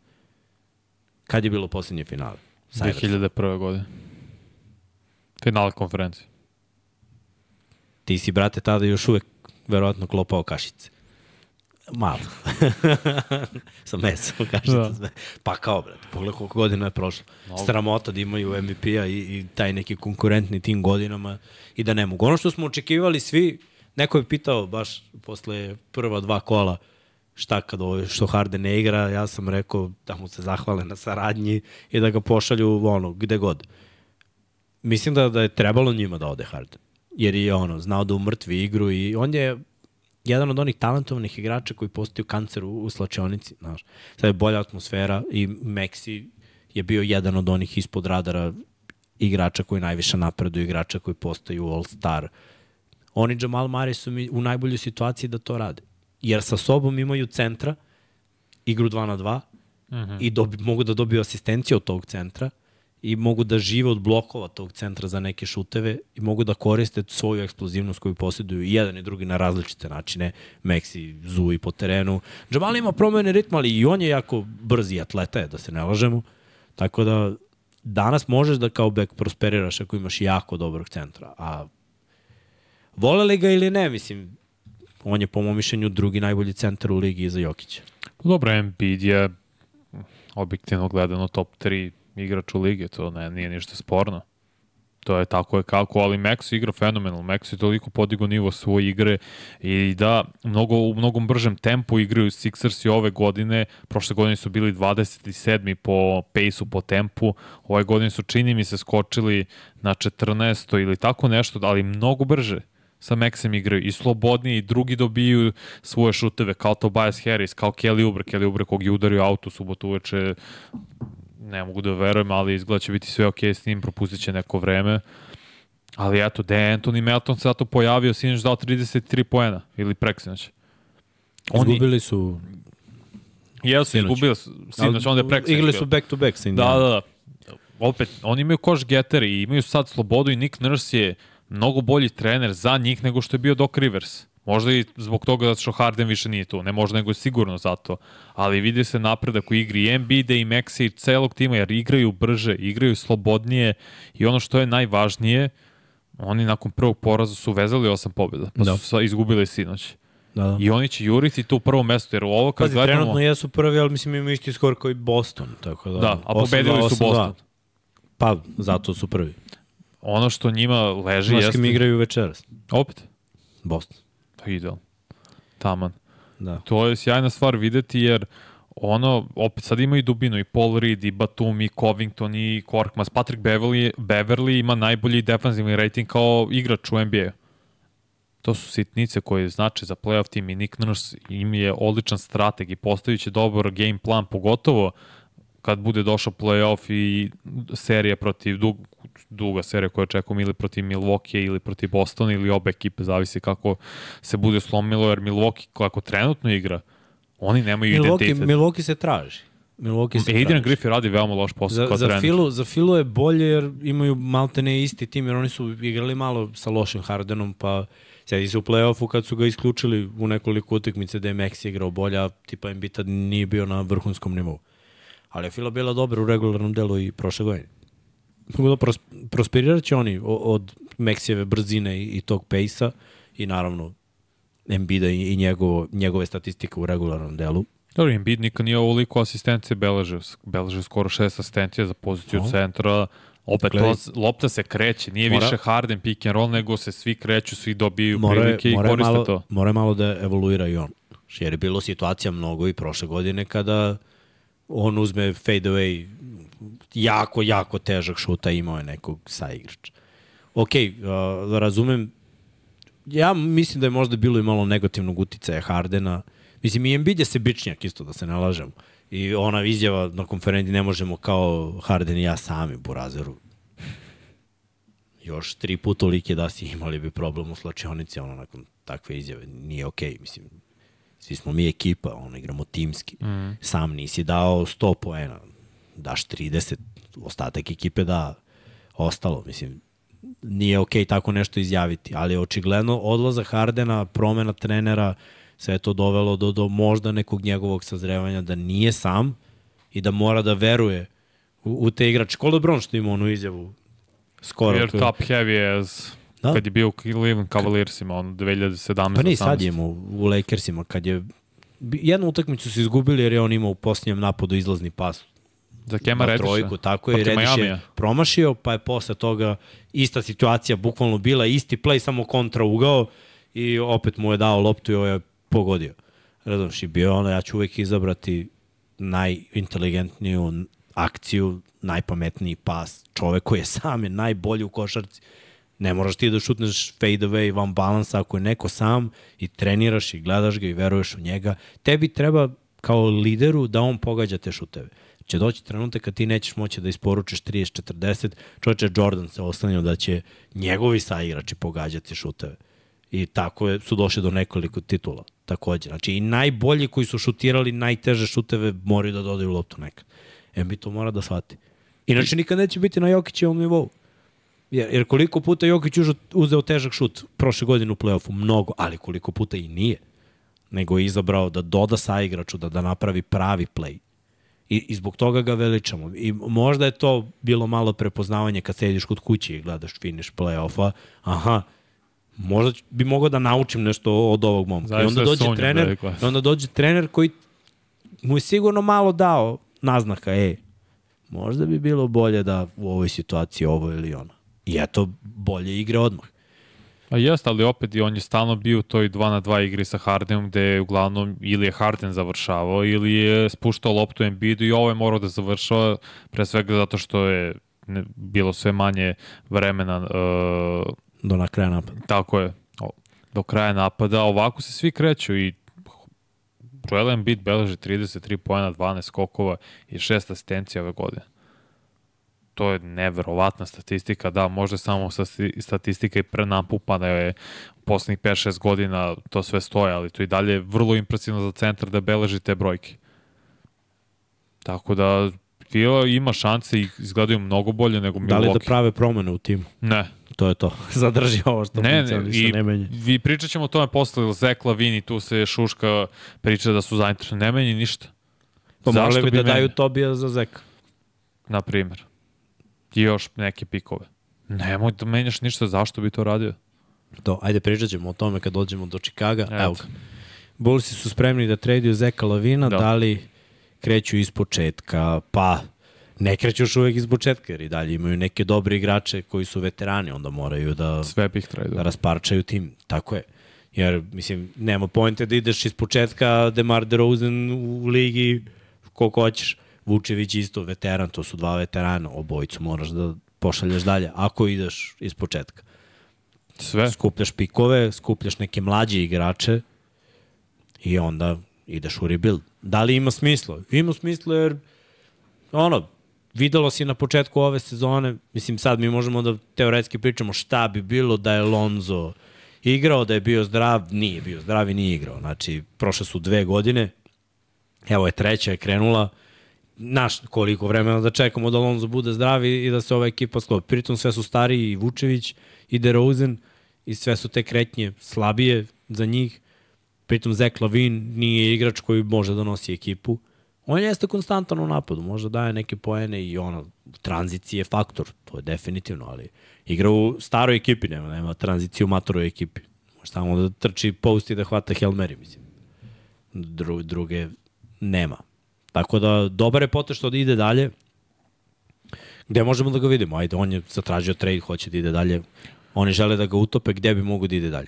Kad je bilo poslednje finale? Sa Iversom. 2001. godine. Finale konferencije. Ti si, brate, tada još uvek verovatno klopao kašice. Malo. (laughs) Sa mesom kašice. Da. Pa kao, brate, pogledaj koliko godina je prošlo. Mnogo. Sramota da imaju MVP-a i, i taj neki konkurentni tim godinama i da ne mogu. Ono što smo očekivali svi, neko je pitao baš posle prva dva kola šta kad ovo, što Harden ne igra, ja sam rekao da mu se zahvale na saradnji i da ga pošalju ono, gde god. Mislim da, da je trebalo njima da ode Harden. Jer je ono, znao da umrtvi igru i on je jedan od onih talentovanih igrača koji postaju kancer u, u slačionici. Znaš. Sad je bolja atmosfera i Meksi je bio jedan od onih ispod radara igrača koji najviše napreduju, igrača koji postaju all-star. Oni Jamal Murray su mi u najboljoj situaciji da to rade. Jer sa sobom imaju centra, igru 2 na 2, mm -hmm. i dobi, mogu da dobiju asistenciju od tog centra i mogu da žive od blokova tog centra za neke šuteve i mogu da koriste svoju eksplozivnost koju posjeduju i jedan i drugi na različite načine. Meksi zuji po terenu. Jamal ima promene ritma, ali i on je jako brzi atleta, je, da se ne lažemo. Tako da danas možeš da kao bek prosperiraš ako imaš jako dobrog centra. A voleli ga ili ne, mislim, on je po mom mišljenju drugi najbolji centar u ligi iza Jokića. Dobro, Embiid je objektivno gledano top 3 igrač u ligi, to ne, nije ništa sporno. To je tako je kako, ali Max igra fenomenalno. Max je toliko podigo nivo svoje igre i da mnogo, u mnogom bržem tempu igraju Sixers i ove godine. Prošle godine su bili 27. po pace-u, po tempu. Ove godine su, čini mi se, skočili na 14. ili tako nešto, ali mnogo brže sa Maxem igraju i slobodniji, i drugi dobiju svoje šuteve, kao Tobias Harris, kao Kelly Oubre, Kelly Oubre kog je udario auto subotu uveče, ne mogu da verujem, ali izgleda će biti sve okej s njim, propustit će neko vreme. Ali eto, De Anthony Melton se zato pojavio, sinoć dao 33 poena, ili preksinoć. Oni, Izgubili su... jesu, sinoć. izgubio s- sinoć, onda je preksinoć. Igrali bio. su back to back sa Da, da, da. Opet, oni imaju koš geteri i imaju sad slobodu i Nick Nurse je mnogo bolji trener za njih nego što je bio Doc Rivers. Možda i zbog toga zato što Harden više nije tu. Ne možda, nego sigurno zato. Ali vidi se napredak u igri i Embiida i Maxi i celog tima, jer igraju brže, igraju slobodnije i ono što je najvažnije, oni nakon prvog poraza su vezali osam pobjeda, pa Da. su izgubili sinoć. Da, da. I oni će juriti tu prvo mesto, jer ovo kad Pazi, gledamo... trenutno jesu prvi, ali mislim imaju isti skor kao i Boston. Tako da, Da, a 8-2, pobedili su 8-2. Boston. Pa, zato su prvi. Ono što njima leži Znaš jeste... kim igraju večeras? Opet? Boston. Pa idealno. Taman. Da. To je sjajna stvar videti jer ono, opet sad ima i dubinu i Paul Reed, i Batum, i Covington, i Korkmaz. Patrick Beverly, Beverly ima najbolji defanzivni rating kao igrač u NBA. To su sitnice koje znače za playoff tim i Nick Nurse im je odličan strateg i postavit će dobar game plan, pogotovo kad bude došao playoff i serija protiv dug, duga serija koja očekujemo ili protiv Milwaukee ili protiv Bostona ili obe ekipe, zavisi kako se bude slomilo, jer Milwaukee kako trenutno igra, oni nemaju Milwaukee, identitet. Milwaukee se traži. Milwaukee se Adrian traži. Griffin radi veoma loš posao Za, kao za, trener. Filu, za Filu je bolje jer imaju maltene isti tim, jer oni su igrali malo sa lošim Hardenom, pa sedi se u play-offu kad su ga isključili u nekoliko utakmice da je Maxi igrao bolje, a tipa Embiid nije bio na vrhunskom nivou. Ali je Fila bila dobra u regularnom delu i prošle godine. Da pros, prosperirat će oni od Maxijeve brzine i, i tog pejsa i naravno Embida i, i njegovo, njegove statistike u regularnom delu. Dobro, Embiid nikad nije ovoliko asistencije beležio. Beležio skoro šest asistencija za poziciju O. centra. Opet, Gledaj. to, lopta se kreće. Nije Mora- više Harden pick and roll, nego se svi kreću, svi dobiju mora, je- prilike i mora, je koriste malo, to. mora malo da evoluira i on. Jer je bilo situacija mnogo i prošle godine kada on uzme fade away jako, jako težak šuta imao je nekog saigrača. Ok, uh, razumem, ja mislim da je možda bilo i malo negativnog uticaja Hardena. Mislim, i Embiid je sebičnjak isto, da se ne lažemo. I ona izjava na konferenciji ne možemo kao Harden i ja sami Burazeru. Još tri puta tolike da si imali bi problem u slačionici, ono, nakon takve izjave. Nije okej, mislim. Svi smo mi ekipa, ono, igramo timski. Mm. Sam nisi dao 100 poena, daš 30, ostatak ekipe da ostalo, mislim, nije okej okay tako nešto izjaviti, ali očigledno odlaza Hardena, promena trenera, sve to dovelo do, do možda nekog njegovog sazrevanja da nije sam i da mora da veruje u, u te igrače. Ko LeBron što ima onu izjavu skoro. Koju- top heavy as Da. kad je bio u Cleveland Cavaliersima, on 2017. Pa ne, sad 18. je imao u Lakersima, kad je jednu utakmicu su izgubili jer je on imao u posljednjem napadu izlazni pas Za Kema Rediša. trojku, tako je, Rediš je promašio, pa je posle toga ista situacija, bukvalno bila isti play, samo kontra ugao i opet mu je dao loptu i ovo je pogodio. Razumš, i bio ono, ja ću uvek izabrati najinteligentniju akciju, najpametniji pas, čovek koji je sam je najbolji u košarci. Ne moraš ti da šutneš fade away van balansa ako je neko sam i treniraš i gledaš ga i veruješ u njega. Tebi treba kao lideru da on pogađa te šuteve. Će doći trenutak kad ti nećeš moći da isporučiš 30-40. Čovječe, Jordan se oslanio da će njegovi saigrači pogađati šuteve. I tako je, su došli do nekoliko titula takođe. Znači i najbolji koji su šutirali najteže šuteve moraju da dodaju loptu nekad. Embiid to mora da shvati. Inače nikad neće biti na Jokićevom nivou. Jer, jer koliko puta Jokić uzeo težak šut prošle godine u play-offu? Mnogo, ali koliko puta i nije. Nego je izabrao da doda sa igraču, da, da napravi pravi play. I, I zbog toga ga veličamo. I možda je to bilo malo prepoznavanje kad sediš kod kuće i gledaš finish play-offa. Aha, možda bi mogao da naučim nešto od ovog momka. I Zaista onda dođe sumnjam trener, i onda dođe trener koji mu je sigurno malo dao naznaka, ej, možda bi bilo bolje da u ovoj situaciji ovo ili ono. I eto, bolje igre odmah. A jeste, ali opet i on je stalno bio u toj 2 na 2 igri sa Hardenom gde je uglavnom ili je Harden završavao ili je spuštao loptu Embiidu i ovo je morao da završava pre svega zato što je ne, bilo sve manje vremena uh, Do na kraja napada. tako je o, do kraja napada ovako se svi kreću i Joel Embiid beleži 33 poena, 12 skokova i 6 asistencija ove godine. To je neverovatna statistika, da, možda samo stati- statistika i prenapumpana je u poslednjih 5-6 godina to sve stoje, ali to i dalje je vrlo impresivno za centar da beleži te brojke. Tako da Fila ima šanse i izgledaju mnogo bolje nego Milwaukee. Da li da prave promene u timu? Ne, To je to. (laughs) Zadrži ovo što Ne, ne, i ne menja. vi pričat ćemo o tome posle, Zek Lavini, tu se Šuška priča da su zainteresovani, ne meni ništa. Pa morali bi da menjao? daju Tobija za Zeka. Na primjer. I još neke pikove. Nemoj da menjaš ništa, zašto bi to radio? To, ajde pričat ćemo o tome kad dođemo do Čikaga. Eto. Evo ga. Bullsi su spremni da traduju Zeka Lavina, da. Da. li kreću iz početka, pa ne kreću još uvek iz početka, jer i dalje imaju neke dobre igrače koji su veterani, onda moraju da, Sve bih da rasparčaju tim. Tako je. Jer, mislim, nema pojente da ideš iz početka Demar DeRozan u ligi koliko hoćeš. Vučević isto, veteran, to su dva veterana, obojicu moraš da pošalješ dalje, ako ideš iz početka Sve. skupljaš pikove, skupljaš neke mlađe igrače i onda ideš u rebuild. Da li ima smisla? Ima smisla jer ono, videlo si na početku ove sezone, mislim sad mi možemo da teoretski pričamo šta bi bilo da je Lonzo igrao, da je bio zdrav, nije bio zdrav i nije igrao. Znači, prošle su dve godine, evo je treća je krenula, naš koliko vremena da čekamo da Lonzo bude zdrav i da se ova ekipa sklopi. Pritom sve su stariji i Vučević i DeRozan i sve su te kretnje slabije za njih. Pritom Zach Lavin nije igrač koji može da nosi ekipu. On jeste konstantan u napadu, može da daje neke poene i ono, tranzicije je faktor, to je definitivno, ali igra u staroj ekipi, nema, nema tranziciju u matoroj ekipi. Može samo da trči post i da hvata Helmeri, mislim. Dru, druge nema. Tako da, dobar je pote što da ide dalje. Gde možemo da ga vidimo? Ajde, on je zatražio trade, hoće da ide dalje. Oni žele da ga utope, gde bi mogu da ide dalje?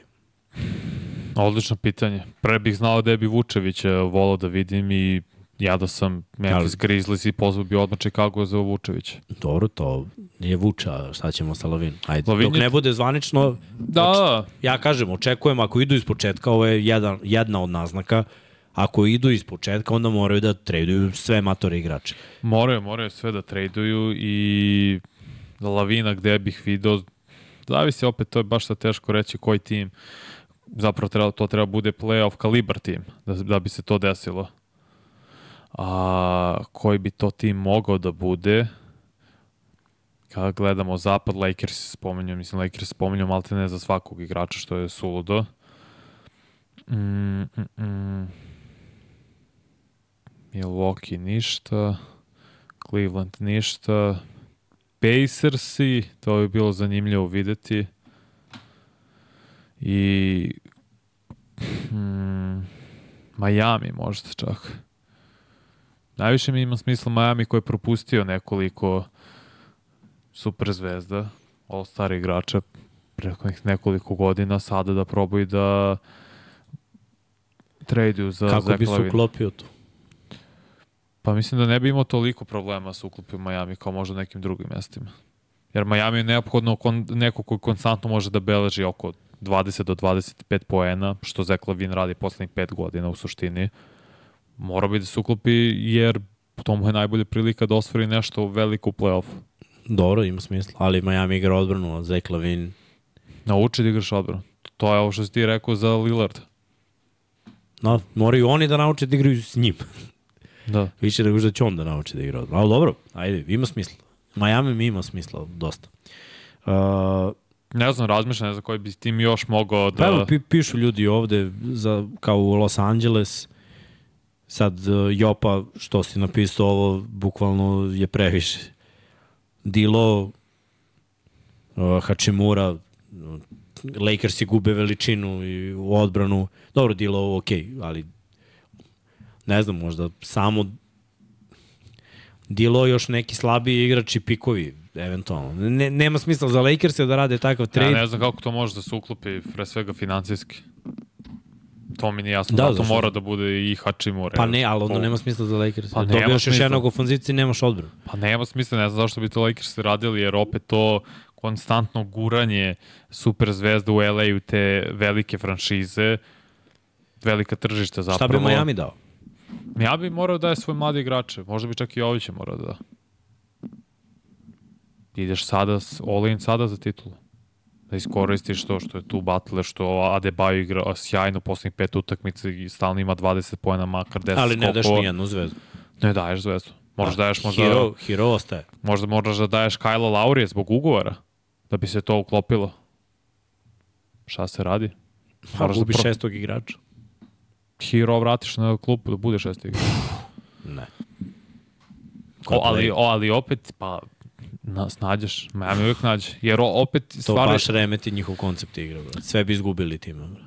Odlično pitanje. Pre bih znao da bi Vučevića volao da vidim i ja da sam Memphis Grizzlies i pozvao bi odmah Chicago za Vučevića. Dobro, to je Vuča, šta ćemo sa Lavin? Ajde, Lavin dok je... ne bude zvanično, da. Oč... ja kažem, očekujem ako idu iz početka, ovo je jedan, jedna od naznaka, ako idu iz početka, onda moraju da traduju sve matore igrače. Moraju, moraju sve da traduju i Lavina gde bih video, zavisi opet, to je baš sa teško reći koji tim, zapravo treba, to treba bude playoff kalibar tim, da, da bi se to desilo. A, koji bi to tim mogao da bude, kada gledamo zapad, Lakers spomenju, mislim Lakers spomenju malte ne za svakog igrača, što je suludo. Mm, mm, mm. Milwaukee ništa, Cleveland ništa, Pacersi, to bi bilo zanimljivo videti. I hmm, Miami možda čak. Najviše mi ima smisla Miami koji je propustio nekoliko super zvezda, all star igrača preko nekoliko godina, sada da probaju da traduju za Kako bi se uklopio tu? Pa mislim da ne bi imao toliko problema sa uklopio Miami kao možda nekim drugim mestima. Jer Miami je neophodno kon, neko koji konstantno može da beleži oko 20 do 25 poena, što Zach Lavin radi poslednjih 5 godina u suštini. Mora bi da se uklopi jer to mu je najbolja prilika da osvori nešto veliko u play-offu. Dobro, ima smisla, ali Miami igra odbranu, a Zach Lavin... Nauči da igraš odbranu. To je ovo što si ti rekao za Lillard. No, moraju oni da nauče da igraju s njim. Da. Više nego što će on da nauči da igra odbranu. Ali dobro, ajde, ima smisla. Miami mi ima smisla, dosta. Uh, ne znam, razmišljam, ne znam koji bi tim još mogao da... Pa evo, pi, pišu ljudi ovde za, kao u Los Angeles, sad uh, Jopa, što si napisao ovo, bukvalno je previše. Dilo, uh, Hachimura, Lakers i gube veličinu i u odbranu. Dobro, Dilo, ok, ali ne znam, možda samo Dilo još neki slabiji igrači pikovi, eventualno. Ne, nema smisla za Lakers da rade takav trade. Ja ne znam kako to može da se uklopi, pre svega financijski. To mi nije jasno, da, zato mora da bude i Hachimura. Pa ne, ali onda nema smisla za Lakers. Pa Dobijaš još jednog ofenzivca i nemaš odbranu. Pa nema smisla, ne znam zašto bi to Lakers radili, jer opet to konstantno guranje super zvezda u LA u te velike franšize, velika tržišta zapravo. Šta bi Miami dao? Ja bi morao da je svoje mlade igrače. Možda bi čak i Ovića morao da Ideš sada, all in sada za titulu. Da iskoristiš to što je tu Butler, što Adebayo igra sjajno poslednjih pet utakmica i stalno ima 20 pojena, makar 10 Ali ne daš nijednu zvezdu. Ne daješ zvezdu. Možda daješ možda... Hero, hero ostaje. Možda moraš da daješ Kajla Laurije zbog ugovora, da bi se to uklopilo. Šta se radi? Pa gubi da pro... šestog igrača. Hero vratiš na klupu da bude šesti igrač. Ne. O, ali, o, ali opet, pa, na, snađeš. Miami uvijek nađe. Jer opet stvari... To baš remeti njihov koncept igre. Bro. Sve bi izgubili time. Bro.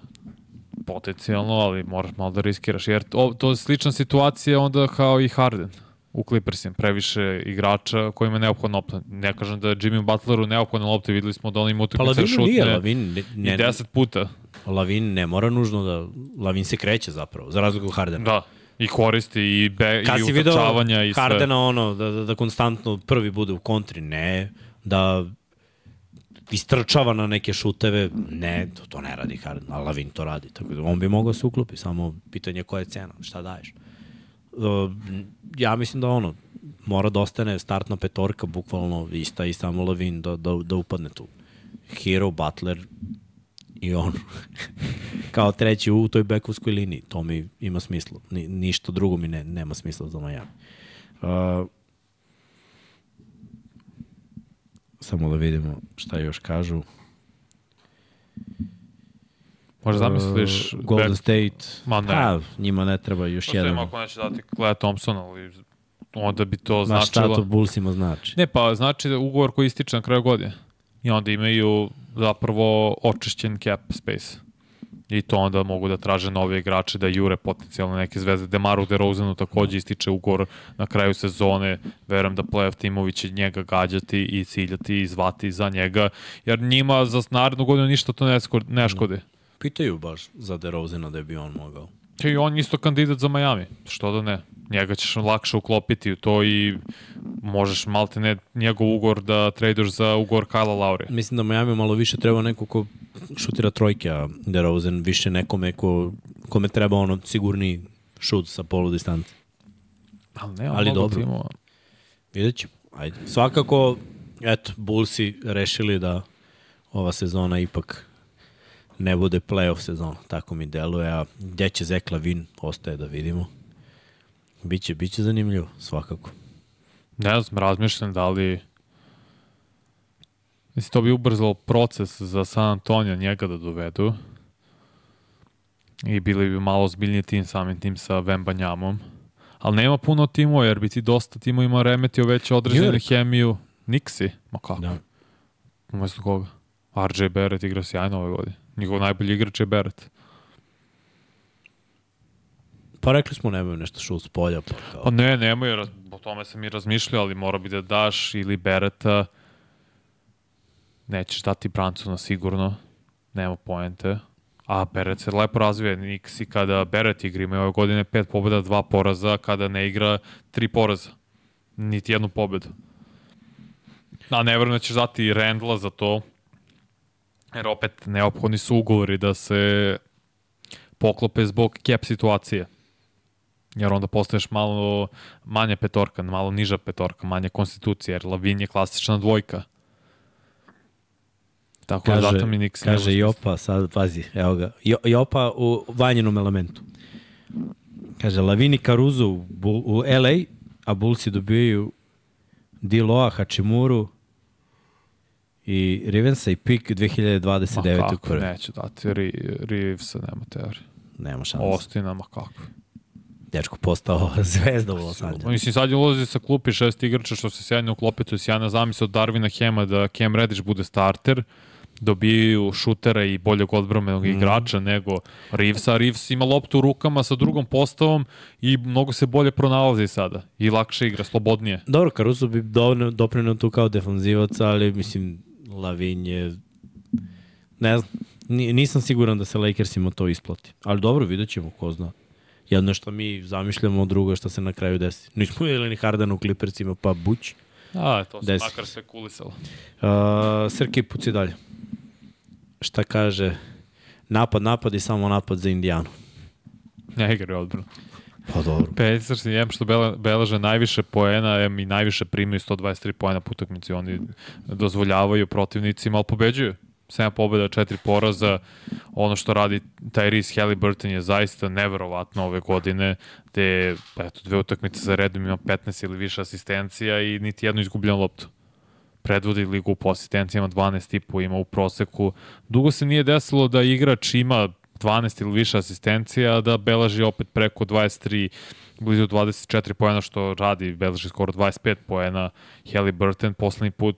Potencijalno, ali moraš malo da riskiraš. Jer to, to je slična situacija onda kao i Harden u Clippersima. Previše igrača kojima je neophodna lopta. Ne kažem da je Jimmy Butleru neophodna lopta. Videli smo da on ima utakmice pa šutne nije, Lavin, ne, ne, i deset puta. Lavin ne mora nužno da... Lavin se kreće zapravo, za razliku Hardena. Da, I koristi i, be, Kad i utrčavanja i sve. Hardena ono, da, da, da konstantno prvi bude u kontri, ne, da istrčava na neke šuteve, ne, to, to ne radi Harden, a Lavin to radi, tako da on bi mogao se uklopi, samo pitanje koja je cena, šta daješ. Uh, ja mislim da ono, mora da ostane startna petorka, bukvalno ista i samo Lavin da, da, da upadne tu. Hero, Butler i on (laughs) kao treći u toj bekovskoj liniji. To mi ima smisla. Ni, ništa drugo mi ne, nema smisla za Miami. Uh, samo da vidimo šta još kažu. Možda zamisliš... Uh, Golden back... State. Ma ne. Ha, njima ne treba još Postoji jedan. ako neće dati Klea Thompson, ali onda bi to Znaš značilo... šta to Bullsima znači? Ne, pa znači da ugovor koji ističe na kraju godine. I onda imaju zapravo očišćen cap space. I to onda mogu da traže nove igrače, da jure potencijalno neke zvezde. Demaru DeRozanu takođe ističe ugovor na kraju sezone. Verujem da playoff timovi će njega gađati i ciljati i zvati za njega, jer njima za narednu godinu ništa to ne, skor, ne škode. Pitaju baš za DeRozana da bi on mogao. I on isto kandidat za Miami, što da ne. Njega ćeš lakše uklopiti u to i možeš malte ne njegov ugovor da traduješ za ugovor Kyle Lowry. Mislim da Miami malo više treba neko ko šutira trojke, a DeRozan više nekome ko, kome treba ono sigurni šut sa polu distance. Ali ne, Ali dobro. Timova. Vidjet ćemo. Ajde. Svakako, eto, Bullsi rešili da ova sezona ipak ne bude playoff sezona, tako mi deluje, a gde će Zek Lavin, ostaje da vidimo. Biće, biće zanimljivo, svakako. Ne znam, razmišljam da li Mislim, to bi ubrzalo proces za San Antonio njega da dovedu. I bili bi malo zbiljniji tim samim tim sa Vembanjamom. Ali nema puno timova, jer bi ti dosta timova ima remetio već određenu hemiju. Nixi? Ma kako? Da. Umesto koga? RJ Barrett igra sjajno ove godine. Njegov najbolji igrač je Barrett. Pa rekli smo nemaju nešto šut s polja, pa kao... Pa ne, nemoj, raz- o tome sam i razmišljao, ali mora bi da daš ili Bereta. Nećeš dati Bransona sigurno. Nema poente. A Beret se lepo razvija. Nixi kada Beret igra ima ove godine pet pobjeda, dva poraza, kada ne igra tri poraza. Niti jednu pobedu. A ne da ćeš dati Rendla za to. Jer opet neophodni su ugovori da se poklope zbog cap situacije. Jer onda postaješ malo manja petorka, malo niža petorka, manja konstitucija, jer Lavin je klasična dvojka. Tako kaže, da zato mi Nix kaže Jopa, sad pazi, evo ga. Jo, Jopa u vanjenom elementu. Kaže, Lavini Caruso u, u LA, a Bullsi dobijaju Diloa, Hachimuru i Rivensa i pik 2029. Ma kako, neću dati Ri, Reevesa, nema teorije. Nema šanse. Ostina, ma kako. Dečko postao (laughs) zvezda u Los Angeles. Mislim, sad je ulazi sa klupi šest igrača što se sjajno uklopi, to je sjajna zamisla od Darvina Hema da Cam Reddish bude starter, dobijaju šutera i boljeg odbromenog mm. igrača nego Reevesa. Reeves ima loptu u rukama sa drugom postavom i mnogo se bolje pronalazi sada i lakše igra, slobodnije. Dobro, Caruso bi dovoljno doprinao tu kao defanzivac, ali mislim, Lavin je... Ne znam, ni- nisam siguran da se Lakersima to isplati. Ali dobro, vidjet ćemo, ko zna. Jedno je što mi zamišljamo, drugo što se na kraju desi. Nismo vidjeli ni Hardana u Clippersima, pa buć. A, to se Desi. makar sve kulisalo. Uh, Srki, puci dalje. Šta kaže? Napad, napad i samo napad za Indijanu. Ne igra odbranu. Pa dobro. Pacers i em što bele, beleže najviše poena, em i najviše primaju 123 poena po utakmici. Oni dozvoljavaju protivnicima, ali pobeđuju. 7 pobjeda, 4 poraza. Ono što radi Tyrese Halliburton je zaista neverovatno ove godine, gde pa eto, dve utakmice za redom ima 15 ili više asistencija i niti jednu izgubljenu loptu. Predvodi ligu po asistencijama 12,5 ima u proseku. Dugo se nije desilo da igrač ima 12 ili više asistencija, da beleži opet preko 23, blizu 24 poena što radi, beleži skoro 25 poena Halliburton. Poslednji put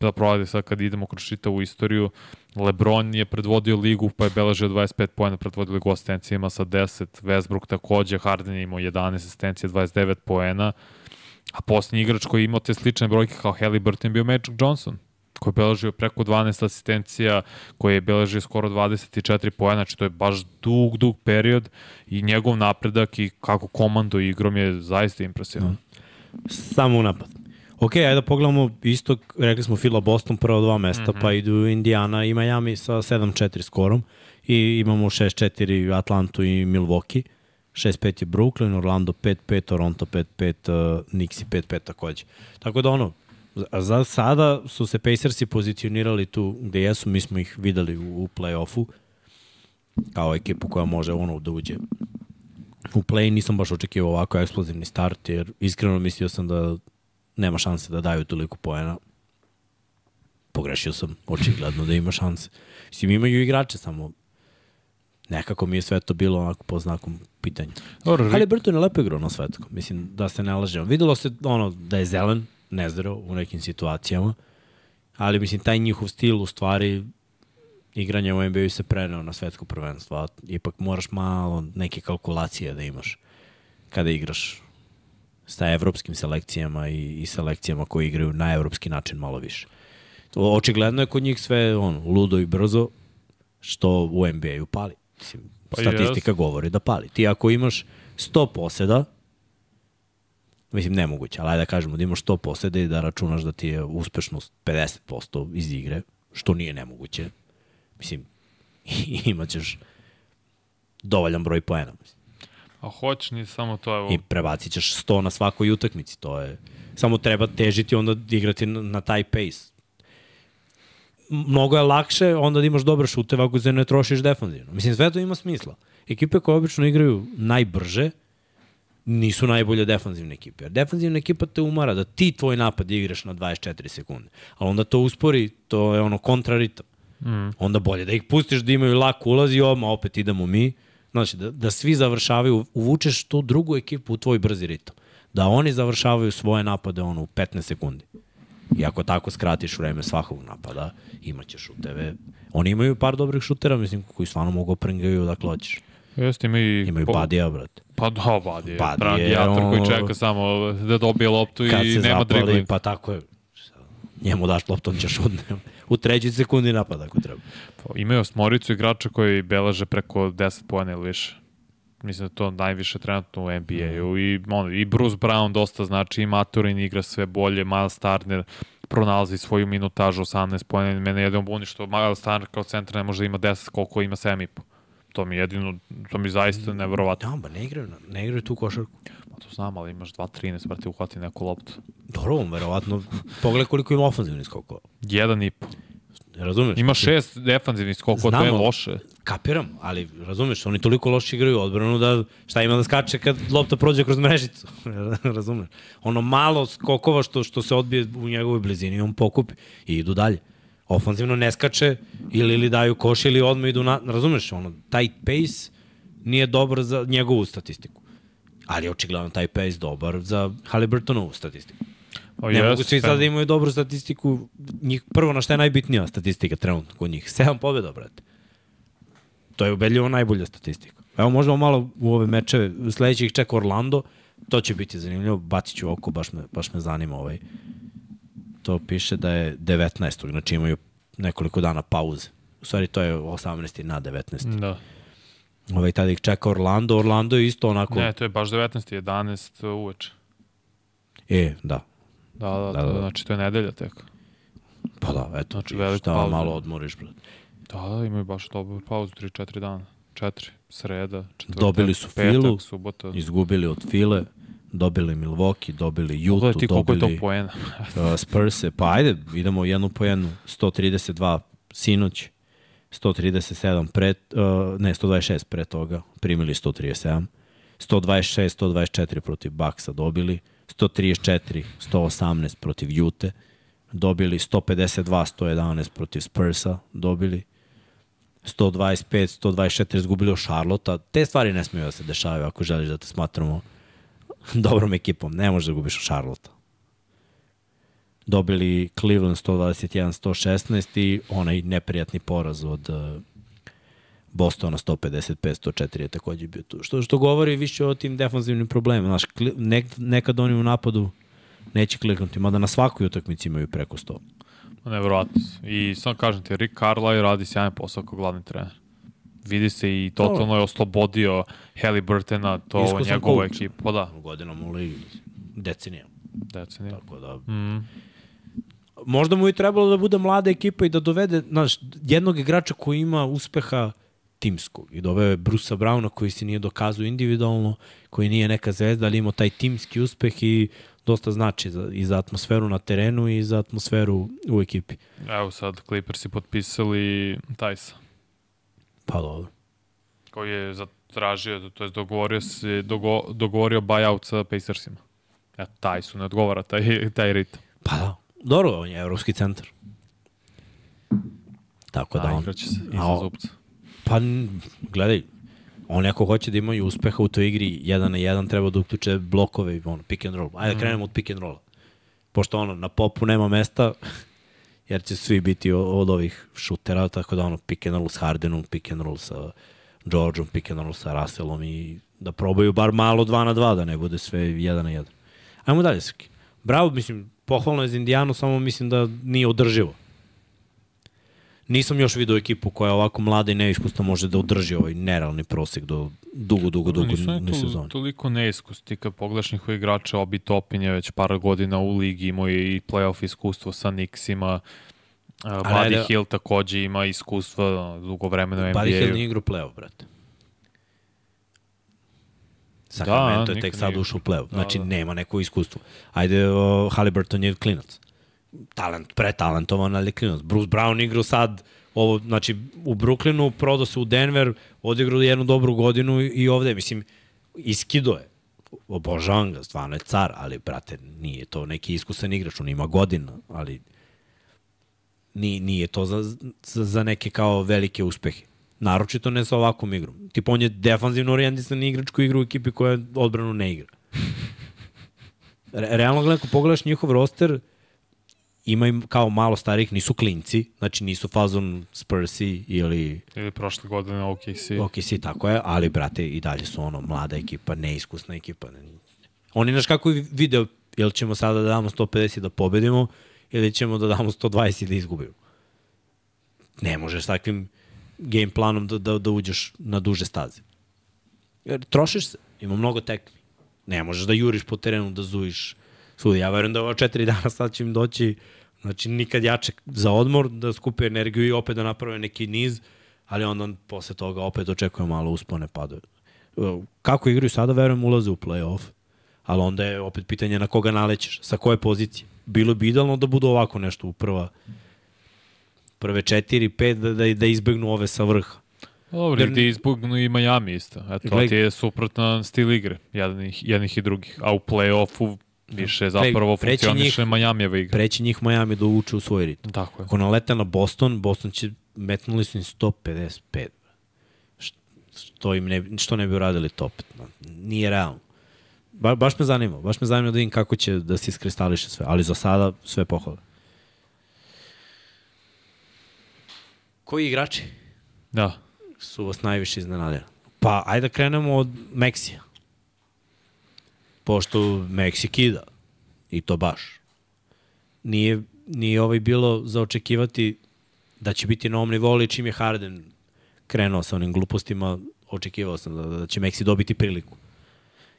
da provade sad kad idemo kroz čitavu istoriju. Lebron je predvodio ligu pa je beležio 25 poena, predvodio ligu asistencijama sa 10. Westbrook takođe, Harden je imao 11 asistencija, 29 poena. A posljednji igrač koji je imao te slične brojke kao Halliburton je bio Magic Johnson koji je beležio preko 12 asistencija, koji je beležio skoro 24 poena, znači to je baš dug, dug period i njegov napredak i kako komando igrom je zaista impresivan. Samo u napad. Ok, ajde da pogledamo isto, rekli smo Fila Boston prva dva mesta, mm -hmm. pa idu Indiana i Miami sa 7-4 skorom i imamo 6-4 Atlantu i Milwaukee. 6-5 je Brooklyn, Orlando 5-5, Toronto 5-5, uh, Knicks 5-5 takođe. Tako da ono, za- za sada su se Pacersi pozicionirali tu gde jesu, mi smo ih videli u, u play-offu kao ekipu koja može ono da uđe u play, nisam baš očekivao ovako eksplozivni start, jer iskreno mislio sam da nema šanse da daju toliko poena. Pogrešio sam, očigledno da ima šanse. Mislim, imaju igrače, samo nekako mi je sve to bilo onako po znakom pitanja. Dobro, Ali Burton je lepo igrao na svetku. Mislim, da se ne lažemo. Videlo se ono, da je zelen, nezdrav u nekim situacijama, ali mislim, taj njihov stil u stvari igranja u NBA se preneo na svetsko prvenstvo. a Ipak moraš malo neke kalkulacije da imaš kada igraš sa evropskim selekcijama i, i selekcijama koji igraju na evropski način malo više. To, očigledno je kod njih sve ono, ludo i brzo, što u NBA-u pali. Mislim, Pa statistika govori da pali. Ti ako imaš 100 poseda, mislim nemoguće, ali ajde da kažemo da imaš 100 poseda i da računaš da ti je uspešnost 50% iz igre, što nije nemoguće. Mislim, (laughs) imaćeš dovoljan broj poena. Mislim. A hoćeš, nije samo to, evo. I prebacit ćeš 100 na svakoj utakmici. To je, samo treba težiti onda igrati na, na taj pace. Mnogo je lakše onda da imaš dobre šuteve ako se ne trošiš defanzivno. Mislim, sve to ima smisla. Ekipe koje obično igraju najbrže nisu najbolje defanzivne ekipe. Jer defanzivna ekipa te umara da ti tvoj napad igraš na 24 sekunde. Ali onda to uspori, to je ono kontraritam. Mm. Onda bolje da ih pustiš da imaju lak ulaz i odmah opet idemo mi. Znači, da, da svi završavaju, uvučeš tu drugu ekipu u tvoj brzi ritam. Da oni završavaju svoje napade ono, u 15 sekundi. I ako tako skratiš vreme svakog napada, imaćeš šuteve. Oni imaju par dobrih šutera, mislim, koji stvarno mogu pringaju da hoćeš. Jeste, ima i... Imaju po- Badija, brate. Pa da, Badi je. Buddy Dragi je, jator koji čeka samo da dobije loptu i nema zapali, dribling. pa tako je. Njemu daš loptu, on će šutne. U trećoj sekundi napada ako treba. Pa, Imaju osmoricu igrača koji beleže preko 10 pojena ili više. Mislim da to najviše trenutno u NBA-u. Mhm. I, on, I Bruce Brown dosta znači, i Maturin igra sve bolje, Miles Turner pronalazi svoju minutažu 18 pojena. Mene jedino buni što Miles Turner kao centar ne može da ima 10 koliko ima 7,5. To mi je jedino, to mi zaista neverovatno. Da, ba ne igraju, ne igraju tu košarku. Pa to znam, ali imaš 2-13, brate, uhvati neku loptu. Dobro, verovatno, pogledaj koliko ima ofenzivnih skokova. Jedan i po. Razumeš? Ima šest defanzivnih skokova, to je loše. Kapiram, ali razumeš, oni toliko loše igraju odbranu da šta ima da skače kad lopta prođe kroz mrežicu. (laughs) razumeš? Ono malo skokova što, što se odbije u njegovoj blizini, on pokupi i idu dalje. Ofanzivno ne skače ili, ili daju koš ili odmah idu na... Razumeš, ono, taj pace nije dobar za njegovu statistiku. Ali je očigledno taj pace dobar za Halliburtonovu statistiku. O, Ne mogu jeste, svi sad da imaju dobru statistiku. Njih, prvo na šta je najbitnija statistika trenutno kod njih? Sedam pobjeda, brate. To je ubedljivo najbolja statistika. Evo možemo malo u ove mečeve. Sledeći ih čeka Orlando. To će biti zanimljivo. Bacit ću oko, baš me, baš me zanima ovaj. To piše da je 19. Znači imaju nekoliko dana pauze. U stvari to je 18. na 19. Da. Ovaj, tada ih čeka Orlando. Orlando je isto onako... Ne, to je baš 19. 11 uveče. E, da. Da, da, Da, da, da, znači to je nedelja tek. Pa da, eto. Znači, veliku šta, malo odmoriš, brate. Da, da, imaju baš dobru pauzu, 3-4 dana. 4, sreda, četvrtak, Dobili su petak, Filu, subota. Izgubili od File, dobili Milwaukee, dobili Utah, ti koliko je to dobili poena. (laughs) uh, Spurse. Pa ajde, idemo jednu po jednu. 132 sinoć, 137 pre, uh, ne, 126 pre toga, primili 137. 126, 124 protiv Baksa dobili, 134, 118 protiv Jute, dobili 152, 111 protiv Spursa, dobili 125, 124 izgubili od Charlotta. Te stvari ne smiju da se dešavaju ako želiš da te smatramo (laughs) dobrom ekipom. Ne možeš da gubiš od Charlotta. Dobili Cleveland 121-116 i onaj neprijatni poraz od uh, Bostona 155-104 je takođe bio tu. Što, što govori više o tim defanzivnim problemima. Znaš, nek, nekad oni u napadu neće kliknuti, mada na svakoj utakmici imaju preko 100. Neverovatno. su. I sam kažem ti, Rick Carlisle radi sjajan posao kao glavni trener. Vidi se i totalno je oslobodio Halliburtona, to Iskusan coach. ekipa. Pa da, Godinama u ligi, decenijama. decenija. Tako da, Mm. možda mu i trebalo da bude mlada ekipa i da dovede znaš, jednog igrača koji ima uspeha timskog. I doveo je Brusa Brauna koji se nije dokazao individualno, koji nije neka zvezda, ali imao taj timski uspeh i dosta znači za, i za atmosferu na terenu i za atmosferu u ekipi. Evo sad, Clippersi potpisali Tajsa. Pa dobro. Koji je zatražio, to je dogovorio, se, dogo, dogovorio buyout sa Pacersima. Eto, Tajsu ne odgovara taj, taj ritam. Pa da. Dobro, on je evropski centar. Tako da, Da, on... igraće se iza zupca. Pa, gledaj, on ako hoće da imaju uspeha u toj igri, jedan na jedan treba da uključe blokove i ono, pick and roll. Ajde da krenemo od pick and rolla. Pošto ono, na popu nema mesta, jer će svi biti od ovih šutera, tako da ono, pick and roll s Hardenom, pick and roll sa Georgeom, pick and roll sa Russellom i da probaju bar malo 2 na 2, da ne bude sve 1 na 1. Ajmo dalje, Srki. Bravo, mislim, pohvalno je za Indijanu, samo mislim da nije održivo. Nisam još vidio ekipu koja ovako mlada i neiskusna može da održi ovaj nerealni prosek do dugo, dugo, dugo Nisu to, sezoni. toliko neiskus. Ti kad pogledaš njihove igrače, Obi Topin je već par godina u ligi, imao je i playoff iskustvo sa. Uh, Ali Buddy ajde- Hill takođe ima iskustva dugo vremena u NBA. Buddy Hill nije igrao play-off, brate. Sacramento je nikad tek sad ušao u play-off. Da, Znači, da. nema neko iskustvo. Ajde, o, Halliburton je klinac. Talent, pretalentovan, ali je klinac. Bruce Brown igrao sad ovo, znači, u Brooklynu, prodao se u Denver, odigrao jednu dobru godinu i, ovde, mislim, iskido je. Obožavam ga, stvarno je car, ali, brate, nije to neki iskusan igrač, on ima godina, ali nije, nije to za, za, za neke kao velike uspehe. Naročito ne sa ovakvom igrom. Tipo, on je defanzivno orijentisan igrač koji igra u ekipi koja odbranu ne igra. Re, realno gledam, ako pogledaš njihov roster, ima im kao malo starih, nisu klinci, znači nisu fazon Spursi ili Ili prošle godine OKC. OKC, tako je, ali brate, i dalje su ono mlada ekipa, neiskusna ekipa. Oni naš kako video, jel ćemo sada da damo 150 da pobedimo ili ćemo da damo 120 da izgubimo. Ne možeš s takvim game planom da, da, da uđeš na duže staze. Jer trošiš se, ima mnogo tekmi. Ne možeš da juriš po terenu, da zujiš svuda. Ja verujem da ova četiri dana sad će im doći znači nikad jače za odmor, da skupe energiju i opet da naprave neki niz, ali onda posle toga opet očekujemo malo uspone padove. Kako igraju sada, verujem, ulaze u play-off, ali onda je opet pitanje na koga nalećeš, sa koje pozicije. Bilo bi idealno da budu ovako nešto u prva prve četiri, pet, da, da, da izbegnu ove sa vrha. Dobro, Jer- gde izbugnu i Miami isto. Eto, to Gledaj- ti je suprotan stil igre, jednih, jednih i drugih. A u play-offu više zapravo preći funkcioniše Majamijeva igra. Preći njih Miami da uče u svoj ritam. Tako je. Ako nalete na Boston, Boston će, metnuli su im 155. Š- Što, im ne, što ne bi uradili to opet. Nije realno. Ba, baš me zanima. Baš me zanima da vidim kako će da se iskristališe sve. Ali za sada sve pohvale. Koji igrači Da. su vas najviše iznenadili? Pa, ajde da krenemo od Meksija. Pošto Meksi kida. I to baš. Nije, nije ovaj bilo za očekivati da će biti na ovom nivou, čim je Harden krenuo sa onim glupostima, očekivao sam da, da će Meksi dobiti priliku.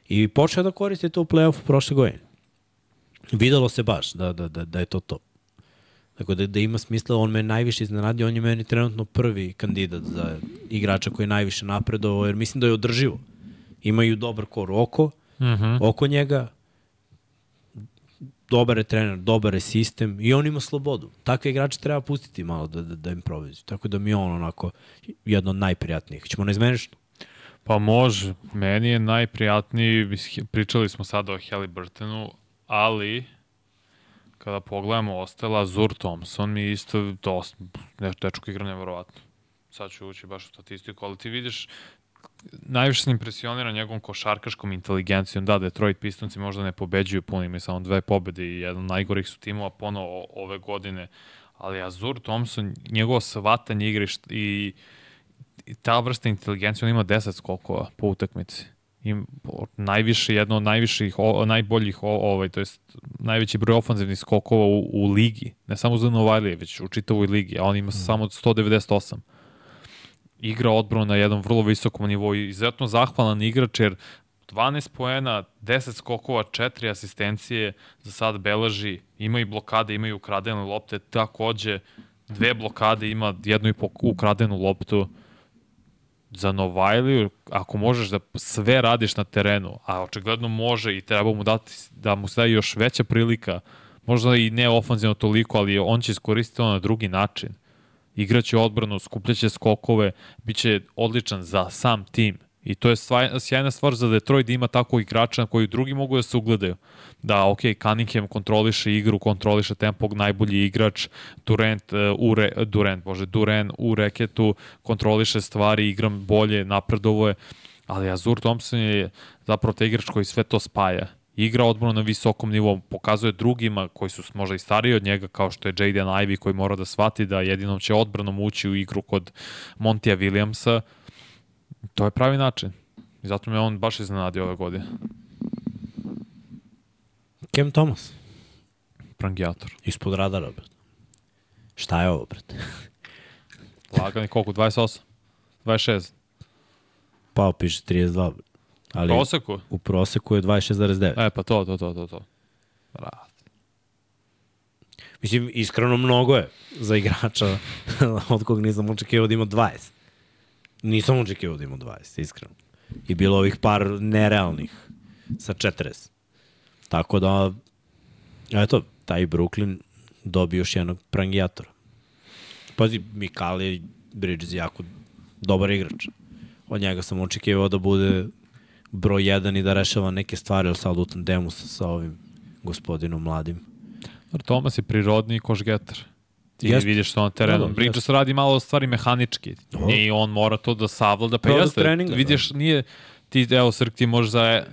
I počeo da koriste to u play-offu prošle godine. Videlo se baš da, da, da, da je to to. Tako da, da ima smisla, on me najviše iznenadio, on je meni trenutno prvi kandidat za igrača koji je najviše napredovao, jer mislim da je održivo. Imaju dobar kor oko, Uh -huh. oko njega, dobar je trener, dobar je sistem i on ima slobodu. Takve igrače treba pustiti malo da, da, da improvizuju. Tako da mi je on onako jedno od najprijatnijih. Ćemo ne izmeniš? Pa može. Meni je najprijatniji, pričali smo sada o Halliburtonu, ali kada pogledamo ostala, Zur Thompson mi je isto dosta, dečko igra nevjerovatno. Sad ću ući baš u statistiku, ali ti vidiš, najviše sam impresioniran njegovom košarkaškom inteligencijom. Da, Detroit Pistonci možda ne pobeđuju puno, imaju samo dve pobede i jedan od najgorih su timova ponovo ove godine. Ali Azur Thompson, njegovo svatanje igre št- i i ta vrsta inteligencije, on ima 10 skokova po utakmici. Im, po- najviše, jedno od najviših, o, najboljih, o, ovaj, to jest najveći broj ofanzivnih skokova u, u ligi. Ne samo za Novajlije, već u čitavoj ligi, a on ima samo 198 igra odbranu na jednom vrlo visokom nivou i izuzetno zahvalan igrač jer 12 poena, 10 skokova, 4 asistencije za sad beleži, ima i blokade, ima i ukradene lopte, takođe dve blokade, ima jednu i po ukradenu loptu. za Novajliju, ako možeš da sve radiš na terenu, a očigledno može i treba mu dati, da mu se da još veća prilika, možda i ne ofanzivno toliko, ali on će iskoristiti to na drugi način. Igraće odbranu, skupljaće skokove, bit će odličan za sam tim. I to je sjajna stvar za Detroit da ima takvog igrača na koji drugi mogu da se ugledaju. Da, ok, Cunningham kontroliše igru, kontroliše tempo, najbolji igrač, Durant, uh, u re, Durant, bože, Durant u reketu, kontroliše stvari, igram bolje, napredovo je, ali Azur Thompson je zapravo te igrač koji sve to spaja igra odbranu na visokom nivou, pokazuje drugima koji su možda i stariji od njega, kao što je Jaden Ivey koji mora da shvati da jedinom će odbranom ući u igru kod Montija Williamsa, To je pravi način. I zato me on baš iznenadio ove godine. Cam Thomas. Prangijator. Ispod radara, brate. Šta je ovo, brate? Lagani koliko? 28? 26? Pao piše 32, brate. Ali Proseku? u proseku je 26,9. E, pa to, to, to, to, to. Brat. Mislim, iskreno mnogo je za igrača (laughs) od kog nisam očekivao da ima 20. Nisam očekivao da ima 20, iskreno. I bilo ovih par nerealnih sa 40. Tako da, eto, taj Brooklyn dobio još jednog prangijatora. Pazi, Mikali Bridges je jako dobar igrač. Od njega sam očekivao da bude broj 1 i da rešava neke stvari, ali sad u tandemu sa, sa ovim gospodinom mladim. Thomas je prirodni košgetar. Ti Jest. vidiš što na terenu. Da, Da, da, Bridges radi malo stvari mehanički. Dobro. I on mora to da savlada. Pa jeste, treninga, da. vidiš, nije, ti, evo, Srk, ti možeš za...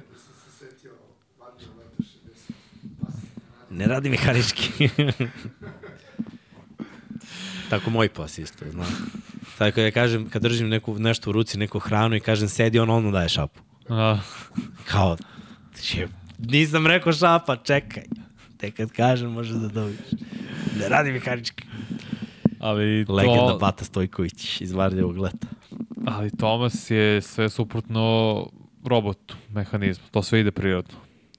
Ne radi mehanički. (laughs) Tako moj pas isto, znaš. Tako ja kažem, kad držim neku, nešto u ruci, neku hranu i kažem sedi, on odmah daje šapu. A, Kao, će, nisam rekao šapa, čekaj. Te kad kažem, može da dobiješ. Ne radi mehanički. ali to... Legenda Bata Stojković iz Vardjevog leta. Ali Thomas je sve suprotno robotu, mehanizmu. To sve ide prirodno.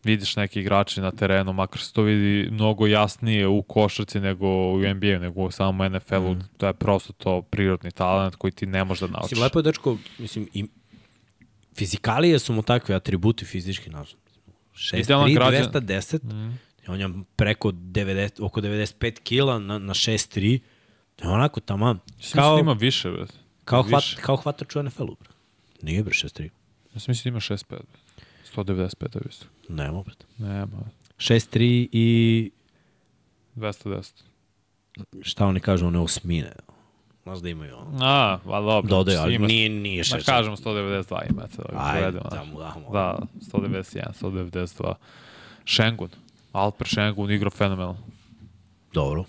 Vidiš neki igrači na terenu, makar se to vidi mnogo jasnije u košarci nego u NBA, nego u samom NFL-u. Mm. To je prosto to prirodni talent koji ti ne možeš da naučiš. Mislim, lepo je dečko, mislim, i fizikalije su mu takve atributi fizički. Idealan 6'3", građan. 210, mm. on je preko 90, oko 95 kila na, na 6'3", to je onako tamam. Kao, Kao, ima više, bre. kao, hvat, kao hvatač u NFL-u, bre. Nije bre 6'3". Ja sam mislim da ima 6'5. bre. 195 je visto. Nema, bre. Nema. 6'3 i 210. šta oni kažu, one osmine. Znaš da imaju ono. A, va dobro. Dodaju, ali Ima- nije, nije Ma 6'3". kažemo 192 ima. To, Ajde, uvedemo, znaš. da mu damo. Da, 191, 192. Šengun. Alper Šengun igra fenomenalno. Dobro.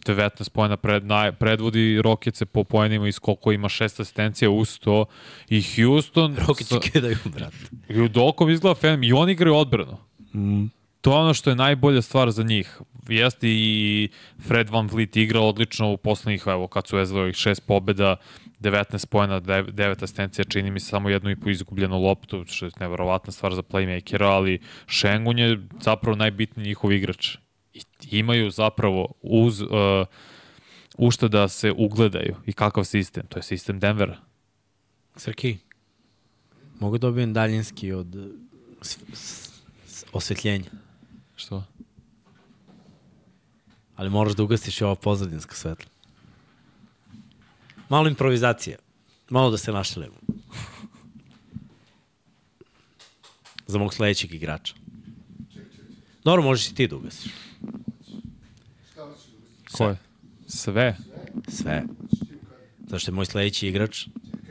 19 pojena pred, naj, predvodi Rokice po pojenima i skoku ima šest asistencija uz to i Houston Rokići (laughs) kidaju, brate. i u dokom izgleda fenomenalno i oni igraju odbranu. Mm. To je ono što je najbolja stvar za njih. Jeste i Fred Van Vliet igra odlično u poslednjih, evo, kad su vezali ovih šest pobjeda, 19 pojena, 9 asistencija, čini mi se samo jednu i po izgubljenu loptu, što je neverovatna stvar za playmakera, ali Šengun je zapravo najbitniji njihov igrač. I imaju zapravo uz uh, u da se ugledaju i kakav sistem. To je sistem Denvera. Srki, mogu dobijem daljinski od osvetljenja, Što? ali moraš da ugasiš i ova pozadinska svetla. Malo improvizacije. Malo da se našalimo. Za mog sledećeg igrača. Dobro, možeš i ti da ugasiš. Ko je? Sve. Sve. Zašto je moj sledeći igrač?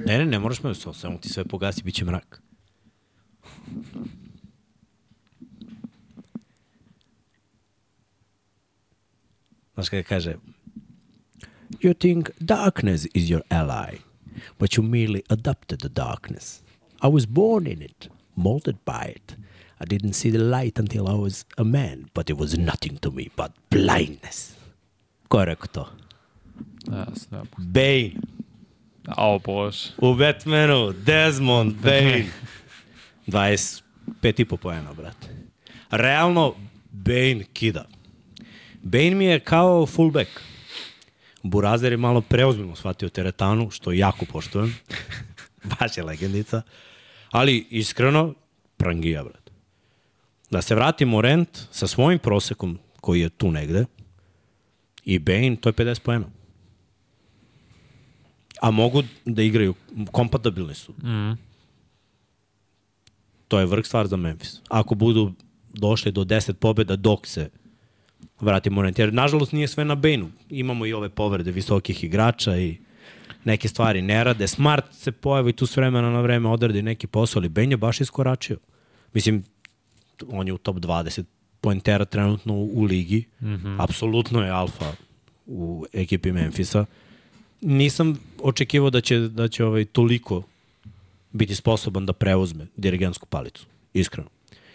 Ne, ne, ne moraš me, samo samo ti sve pogasi, bit će mrak. Znaš kada kaže You think darkness is your ally, but you merely adopted the darkness. I was born in it, molded by it. I didn't see the light until I was a man, but it was nothing to me but blindness. Ko je rekao to? Ja, ne mogu. Bane. Ao, bože. U Batmanu, Desmond (laughs) Bane. 25 i po pojena, brate. Realno, Bane kida. Bane mi je kao fullback. Burazer je malo preozbiljno shvatio teretanu, što jako poštujem. (laughs) baš je legendica. Ali, iskreno, prangija, brate. Da se vratimo Rent sa svojim prosekom, koji je tu negde, i Bane, to je 50 poena. A mogu da igraju, kompatibilni su. Mm. To je vrh stvar za Memphis. Ako budu došli do 10 pobjeda dok se vratimo Rent. Jer, nažalost, nije sve na Bane-u. Imamo i ove povrede visokih igrača i neke stvari ne rade. Smart se pojavi tu s vremena na vreme, odradi neki posao, ali Bane je baš iskoračio. Mislim, on je u top 20 pointera trenutno u, ligi. Mm -hmm. Apsolutno je alfa u ekipi Memfisa. Nisam očekivao da će, da će ovaj toliko biti sposoban da preuzme dirigentsku palicu. Iskreno.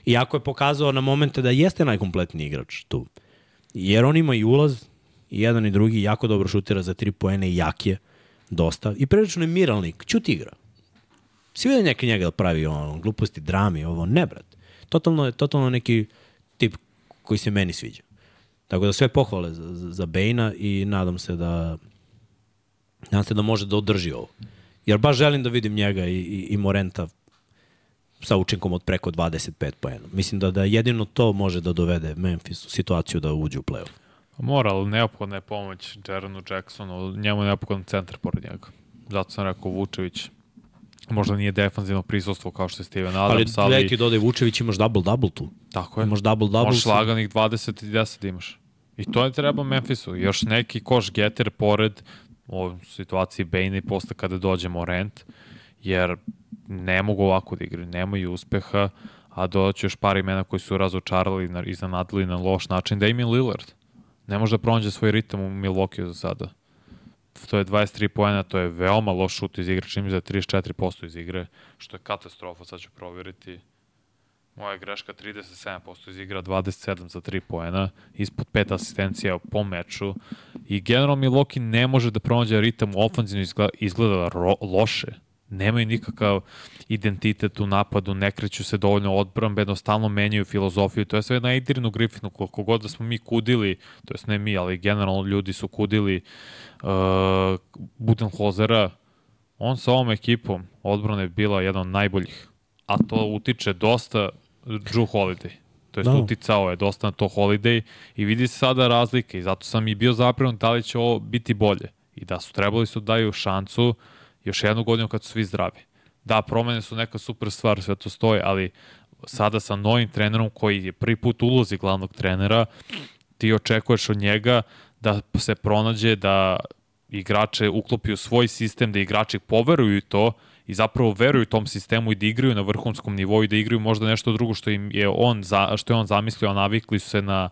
Iako je pokazao na momente da jeste najkompletniji igrač tu. Jer on ima i ulaz, i jedan i drugi, jako dobro šutira za tri poene i jak je dosta. I prilično je miralnik, čut igra. Svi vidio neki njega da pravi ono, gluposti, drami, ovo, ne brat. Totalno je totalno neki tip koji se meni sviđa. Tako da sve pohvale za, za Bejna i nadam se da nadam se da može da održi ovo. Jer baš želim da vidim njega i, i, i Morenta sa učinkom od preko 25 poena. Mislim da da jedino to može da dovede Memphis u situaciju da uđe u play-off. Mora, ali neophodna je pomoć Jeronu Jacksonu, njemu je neophodan centar pored njega. Zato sam rekao Vučević, možda nije defanzivno prisustvo kao što je Steven Adams, ali... Ali ti dodaj Vučević, imaš double-double tu. Tako je. Imaš double-double. Možeš laganih 20 i 10 imaš. I to je treba Memphisu. Još neki koš getter pored u situaciji Bane i posle kada dođemo rent, jer ne mogu ovako da igraju, nemaju uspeha, a doći još par imena koji su razočarali i iznenadili na loš način. Damien Lillard ne može da pronađe svoj ritam u Milwaukee za sada. To je 23 poena, to je veoma loš šut iz igre, čini za 34% iz igre, što je katastrofa, sad ću provjeriti. Moja greška 37% iz igra, 27 za 3 poena, ispod 5 asistencija po meču i generalno Milwaukee ne može da pronađe ritam u ofenzivno izgleda, izgleda ro, loše nemaju nikakav identitet u napadu, ne kreću se dovoljno odbrambeno, stalno menjaju filozofiju, to je sve na Adrianu Griffinu, koliko god da smo mi kudili, to jest ne mi, ali generalno ljudi su kudili uh, Budenholzera, on sa ovom ekipom odbrane je bila jedan od najboljih, a to utiče dosta Drew Holiday. To je no. Da. uticao je dosta na to Holiday i vidi se sada razlike i zato sam i bio zapravo da li će ovo biti bolje. I da su trebali su da daju šancu uh, još jednu godinu kad su svi zdravi. Da, promene su neka super stvar, sve to stoji, ali sada sa novim trenerom koji je prvi put ulozi glavnog trenera, ti očekuješ od njega da se pronađe da igrače uklopi u svoj sistem, da igrači poveruju to i zapravo veruju tom sistemu i da igraju na vrhunskom nivou i da igraju možda nešto drugo što im je on, za, što je on zamislio, navikli su se na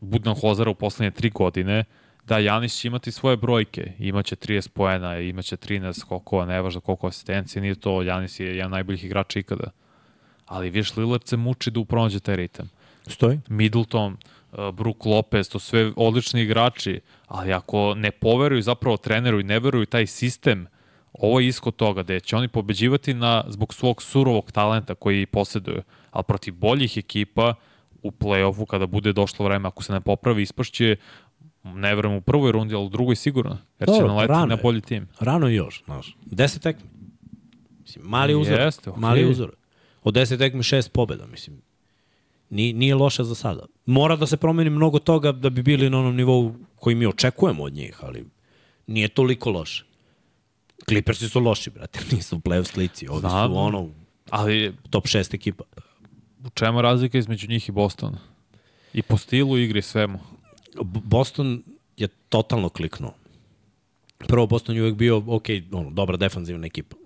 Budenhozera u poslednje tri godine, uh, Da, Janis će imati svoje brojke, imaće 30 poena, imaće 13 skokova, nevažno koliko asistencije, nije to, Janis je jedan najboljih igrača ikada. Ali viš, Lillard se muči da upronađe taj ritam. Stoji. Middleton, uh, Brook Lopez, to sve odlični igrači, ali ako ne poveruju zapravo treneru i ne veruju taj sistem, ovo je isko toga, da će oni pobeđivati na, zbog svog surovog talenta koji posjeduju, ali protiv boljih ekipa u play-offu kada bude došlo vreme, ako se ne popravi, ispašće ne verujem u prvoj rundi, ali u drugoj sigurno, jer Dobro, će naletiti na bolji tim. Rano još, znaš. Deset tekmi. Mislim, mali uzor. Jeste, okay. Mali uzor. Od deset tekmi šest pobjeda, mislim. Nije, nije loše za sada. Mora da se promeni mnogo toga da bi bili na onom nivou koji mi očekujemo od njih, ali nije toliko loše. Clippersi su loši, brate, (laughs) nisu u play-off slici. Ovi Znam, su ono, ali top 6 ekipa. U čemu razlika između njih i Bostona? I po stilu igre i svemu. Boston je totalno kliknuo. Prvo, Boston je uvek bio, ok, ono, dobra defanzivna ekipa.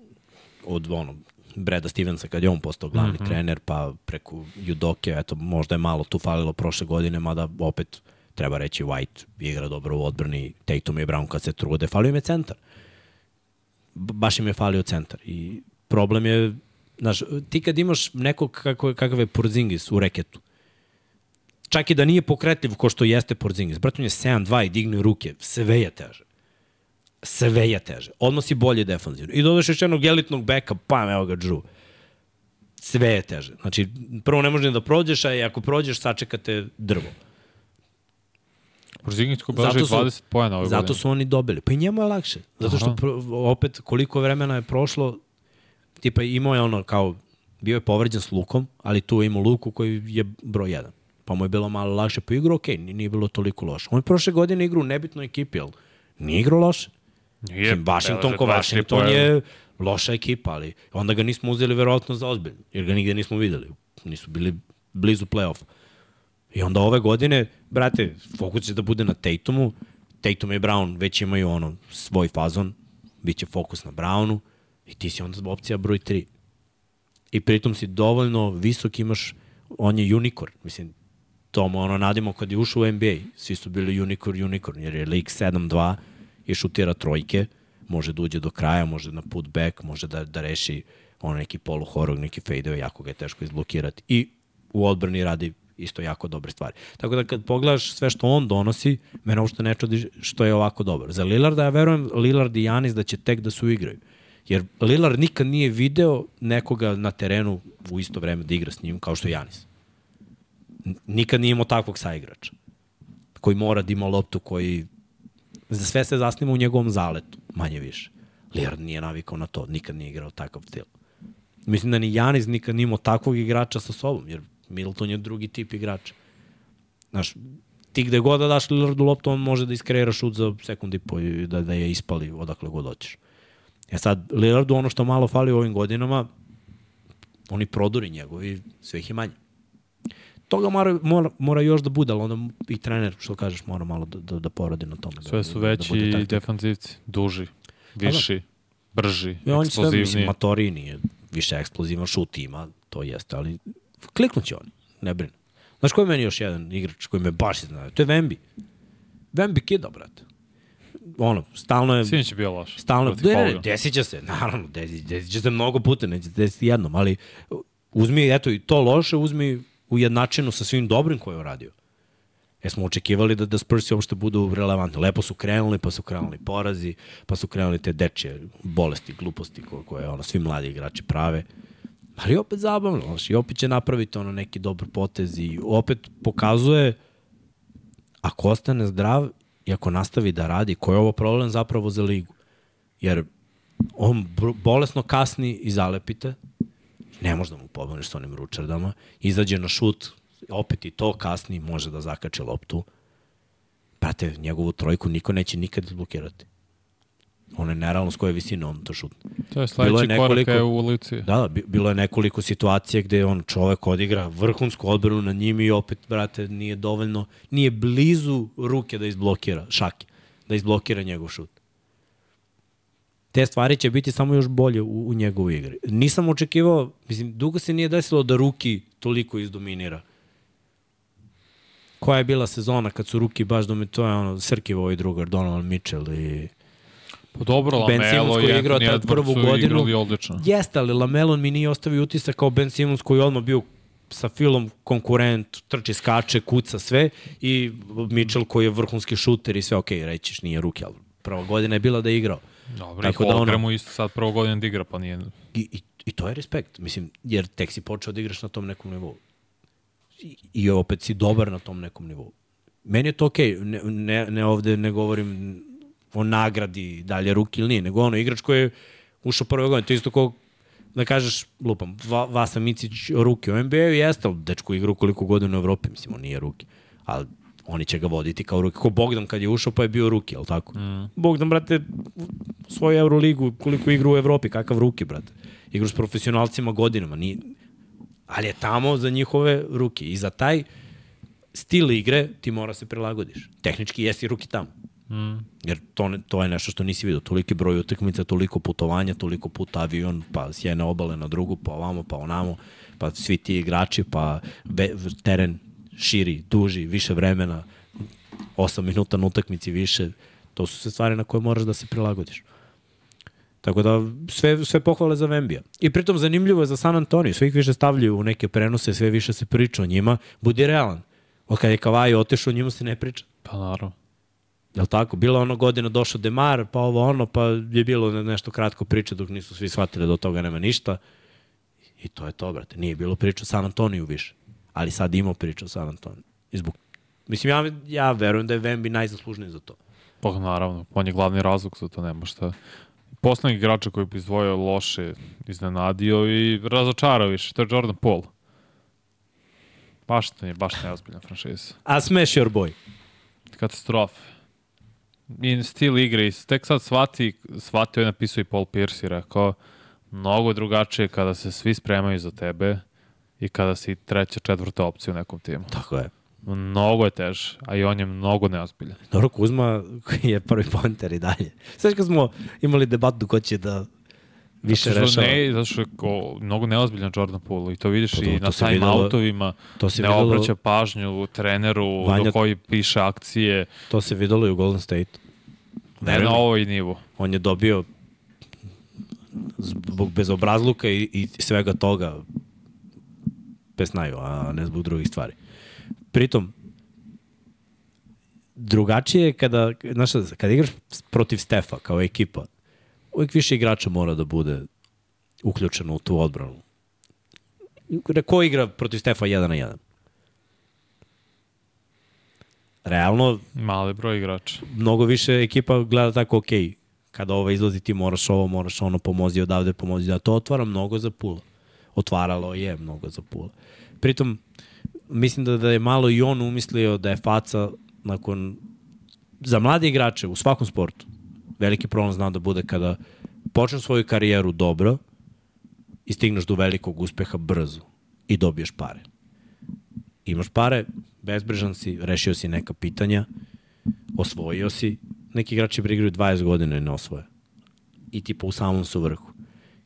Od, ono, Breda Stevensa kad je on postao glavni mm -hmm. trener, pa preko Judoke, eto, možda je malo tu falilo prošle godine, mada opet treba reći White igra dobro u odbrani, Tatum i Brown kad se trude, falio im je centar. Baš im je falio centar. I problem je, znaš, ti kad imaš nekog kako, kakav je Porzingis u reketu, Čak i da nije pokretljiv ko što jeste Porzingis. Brate, on je 7-2 i digne ruke. Sve je teže. Sve je teže. Odnosi bolje defanzivno. I dodaš još jednog elitnog beka, pa evo ga Drew. Sve je teže. Znači, prvo ne možeš da prođeš, a ako prođeš, sačekate drvo. Porzingis ko belaži 20 pojena ove Zato su oni dobili. Pa i njemu je lakše. Zato što, Aha. opet, koliko vremena je prošlo, tipa imao je ono kao, bio je povređen s Lukom, ali tu je imao Luku koji je broj 1. Pa mu je bilo malo lakše po igru, okej, okay, nije bilo toliko loše. On je prošle godine igru u nebitnoj ekipi, ali nije igrao loše. Nije, Mislim, Washington ko 23 Washington je loša ekipa, ali onda ga nismo uzeli verovatno za ozbiljno, jer ga nigde nismo videli. Nisu bili blizu play-offa. I onda ove godine, brate, fokus će da bude na Tatumu. Tatum i Brown već imaju ono svoj fazon, bit će fokus na Brownu i ti si onda opcija broj 3. I pritom si dovoljno visok, imaš, on je unicorn, mislim, to mu ono nadimo kad je ušao u NBA, svi su bili unicorn, unicorn, jer je lik 7-2 i šutira trojke, može da uđe do kraja, može na put back, može da, da reši ono neki poluhorog, neki fadeove, jako ga je teško izblokirati. I u odbrani radi isto jako dobre stvari. Tako da kad pogledaš sve što on donosi, mene uopšte ne čudi što je ovako dobar. Za Lillarda ja verujem Lillard i Janis da će tek da se uigraju. Jer Lillard nikad nije video nekoga na terenu u isto vreme da igra s njim kao što je Janis. Nikad nije imao takvog saigrača koji mora da ima loptu, koji za sve se zasniva u njegovom zaletu, manje više. Lillard nije navikao na to, nikad nije igrao takav stil. Mislim da ni Janis nikad nije imao takvog igrača sa sobom, jer Middleton je drugi tip igrača. Znaš, ti gde god da daš Lillardu loptu, on može da iskreira šut za sekund i po i da, da je ispali odakle god hoćeš. E sad, Lillardu ono što malo fali u ovim godinama, oni prodori njegovi, sve ih je manje. Toga mora, mora, mora još da bude, ali onda i trener, što kažeš, mora malo da, da, da poradi na tome. Sve su da, veći da bude taktika. defanzivci, duži, viši, brži, I on će sve, mislim. Matori nije više eksplozivan šut ima, to jeste, ali kliknuće oni, ne brinu. Znaš koji je meni još jedan igrač koji me baš iznao? To je Vembi. Vembi kida, brate. Ono, stalno je... Sinoć je bio loš. Stalno, protiv ne, ne, desit će se, naravno, desit, desit će se mnogo puta, neće desiti jednom, ali uzmi, eto, i to loše, uzmi ujednačenu sa svim dobrim koje je uradio. Jer smo očekivali da, da Spursi uopšte budu relevantni. Lepo su krenuli, pa su krenuli porazi, pa su krenuli te dečje bolesti, gluposti koje, koje ono, svi mladi igrači prave. Ali opet zabavno, znaš, i opet će napraviti ono neki dobar potez i opet pokazuje ako ostane zdrav i ako nastavi da radi, koji je ovo problem zapravo za ligu. Jer on bolesno kasni i zalepite, ne možda mu pobaniš sa onim ručardama, izađe na šut, opet i to kasni, može da zakače loptu. Prate, njegovu trojku niko neće nikad izblokirati. Ono je nerealno s koje visine on to šutne. To je Bilo je sledeći korak nekoliko- je u lici. Da, da, bi- bilo je nekoliko situacija gde on čovek odigra vrhunsku odbranu na njim i opet, brate, nije dovoljno, nije blizu ruke da izblokira, šake, da izblokira njegov šut. Te stvari će biti samo još bolje u, u njegovoj igri. Nisam očekivao, mislim, dugo se nije desilo da Ruki toliko izdominira. Koja je bila sezona kad su Ruki baš dominirali, to je ono, Srkivo ovaj drugar, Donovan Mitchell i Pa dobro, Ben Lamelo koji i je igrao tad prvu godinu. odlično. Jeste, ali Lamelon mi nije ostavio utisak kao Ben Simmons koji je odmah bio sa filom konkurent, trči, skače, kuca sve i Mitchell koji je vrhunski šuter i sve, ok, rećiš nije ruke, ali prva godina je bila da je igrao. Dobro, Tako i da ono- isto sad prvo godinu da igra, pa nije... I, i, I to je respekt, mislim, jer tek si počeo da igraš na tom nekom nivou. I, i opet si dobar na tom nekom nivou. Meni je to okej, okay. ne, ne, ne ovde ne govorim o nagradi, da li je ruki ili nije, nego ono, igrač koji je ušao prve godine, to je isto kao da kažeš, lupam, Va, Vasa Micić ruke u NBA-u jeste, dečko igra koliko godina u Evropi, mislim, on nije ruki. Ali oni će ga voditi kao ruki. Ko Bogdan kad je ušao pa je bio ruki, ali tako? Mm. Bogdan, brate, u svoju Euroligu, koliko igra u Evropi, kakav ruki, brate. Igra s profesionalcima godinama, nije, ali je tamo za njihove ruke. I za taj stil igre ti mora se prilagodiš. Tehnički jesi ruki tamo. Mm. Jer to, ne, to je nešto što nisi vidio. Toliki broj utakmica, toliko putovanja, toliko puta avion, pa s jedne obale na drugu, pa ovamo, pa onamo, pa svi ti igrači, pa be, teren širi, duži, više vremena, 8 minuta na utakmici više. To su sve stvari na koje moraš da se prilagodiš. Tako da sve, sve pohvale za Vembija. I pritom zanimljivo je za San Antonio. Sve ih više stavljaju u neke prenose, sve više se priča o njima. Budi realan. Od kada je Kavaj otišao, o njima se ne priča. Pa naravno. Jel tako? Bila ono godina došao Demar, pa ovo ono, pa je bilo ne- nešto kratko priče dok nisu svi shvatili da od toga nema ništa. I to je to, brate. Nije bilo priča o San Antoniju više. Ali sad ima priča o San Antoniju. I zbog... Mislim, ja, ja verujem da je Vembi najzaslužniji za to. Pa naravno, on je glavni razlog za to, nema šta. poslednjih igrača koji bi izdvojio loše iznenadio i razočarao više. To je Jordan Paul. Baš to je, baš neozbiljna franšiza. A smash your boy. Katastrofe. I stil igre i tek sad shvati, shvatio je napisao i Paul Pierce i rekao mnogo drugačije kada se svi spremaju za tebe i kada si treća, četvrta opcija u nekom timu. Tako je. Mnogo je teže, a i on je mnogo neozbiljan. Dobro, Kuzma je prvi pointer i dalje. Sve kad smo imali debatu ko će da više zato što rešava. Ne, zato što je ko, mnogo neozbiljan Jordan Poole i to vidiš Pa to- i to na se time outovima, To se ne videlo, obraća pažnju treneru Vanja- do koji piše akcije, to se videlo i u Golden State. ne Veruj na ovoj nivu. On je dobio zbog bezobrazluka i, i svega toga pesnaju, a ne zbog drugih stvari. Pritom, drugačije je kada, znaš, kada igraš protiv Stefa kao ekipa, uvijek više igrača mora da bude uključeno u tu odbranu. Ko igra protiv Stefa 1 na 1? Realno, Mali broj igrača. mnogo više ekipa gleda tako, ok, kada ovo izlazi ti moraš ovo, moraš ono, pomozi odavde, pomozi da to otvara mnogo za pula. Otvaralo je mnogo za pula. Pritom, mislim da, da je malo i on umislio da je faca nakon, za mlade igrače u svakom sportu, veliki problem zna da bude kada počneš svoju karijeru dobro i stigneš do velikog uspeha brzo i dobiješ pare. Imaš pare, bezbrižan si, rešio si neka pitanja, osvojio si, neki igrači igraju 20 godina i ne osvoje. I tipa u samom su vrhu.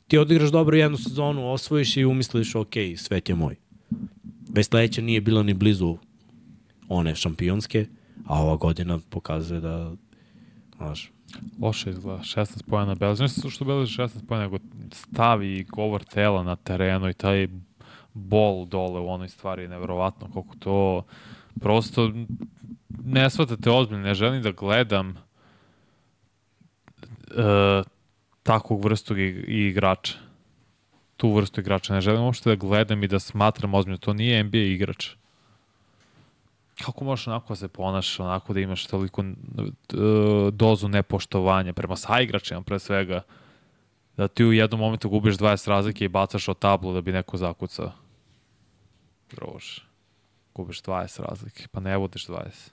Ti odigraš dobro jednu sezonu, osvojiš i umisliš, ok, svet je moj. Već sledeća nije bila ni blizu one šampionske, a ova godina pokazuje da, znaš, Loše izgleda, 16 pojena beleži. Ne samo što beleži 16 pojena, nego stavi govor tela na terenu i taj bol dole u onoj stvari je neverovatno koliko to prosto ne shvatate ozbiljno, ne želim da gledam e, takvog vrstu ig- igrača tu vrstu igrača, ne želim uopšte da gledam i da smatram ozbiljno, to nije NBA igrač kako možeš onako da se ponašaš, onako da imaš toliko e, dozu nepoštovanja prema saigračima pre svega, da ti u jednom momentu gubiš 20 razlike i bacaš o tablu da bi neko zakucao. Druže, gubiš 20 razlike, pa ne vodiš 20.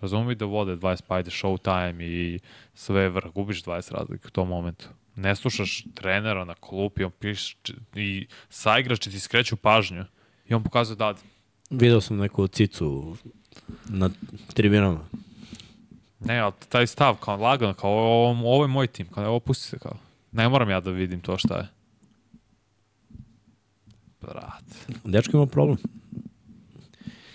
Razumem da vode 20, pa ajde showtime i sve vrh, gubiš 20 razlike u tom momentu. Ne slušaš trenera na klupi, on piše i saigrači ti skreću pažnju i on pokazuje da video sam neku cicu na tribinama. Ne, ali taj stav, kao lagano, kao ovo, ovo je moj tim, kao ovo pusti se, kao. Ne moram ja da vidim to šta je. Brat. Dečko ima problem.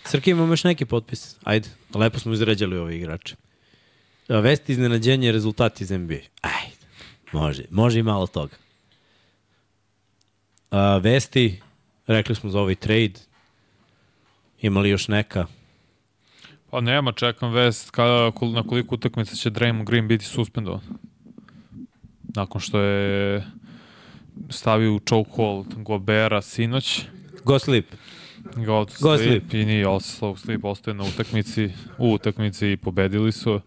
Srki, imamo još neki potpis. Ajde, lepo smo izređali ove igrače. A, Vesti iznenađenje, rezultati iz NBA. Ajde, može, može i malo toga. A, vesti, rekli smo za ovaj trade, imali još neka. Pa nema, čekam vest kada, na koliko utakmica će Draymond Green biti suspendovan. Nakon što je stavio u chokehold Gobera sinoć. Go sleep. Go, Go sleep, sleep. i nije slow sleep, ostaje na utakmici, u utakmici i pobedili su.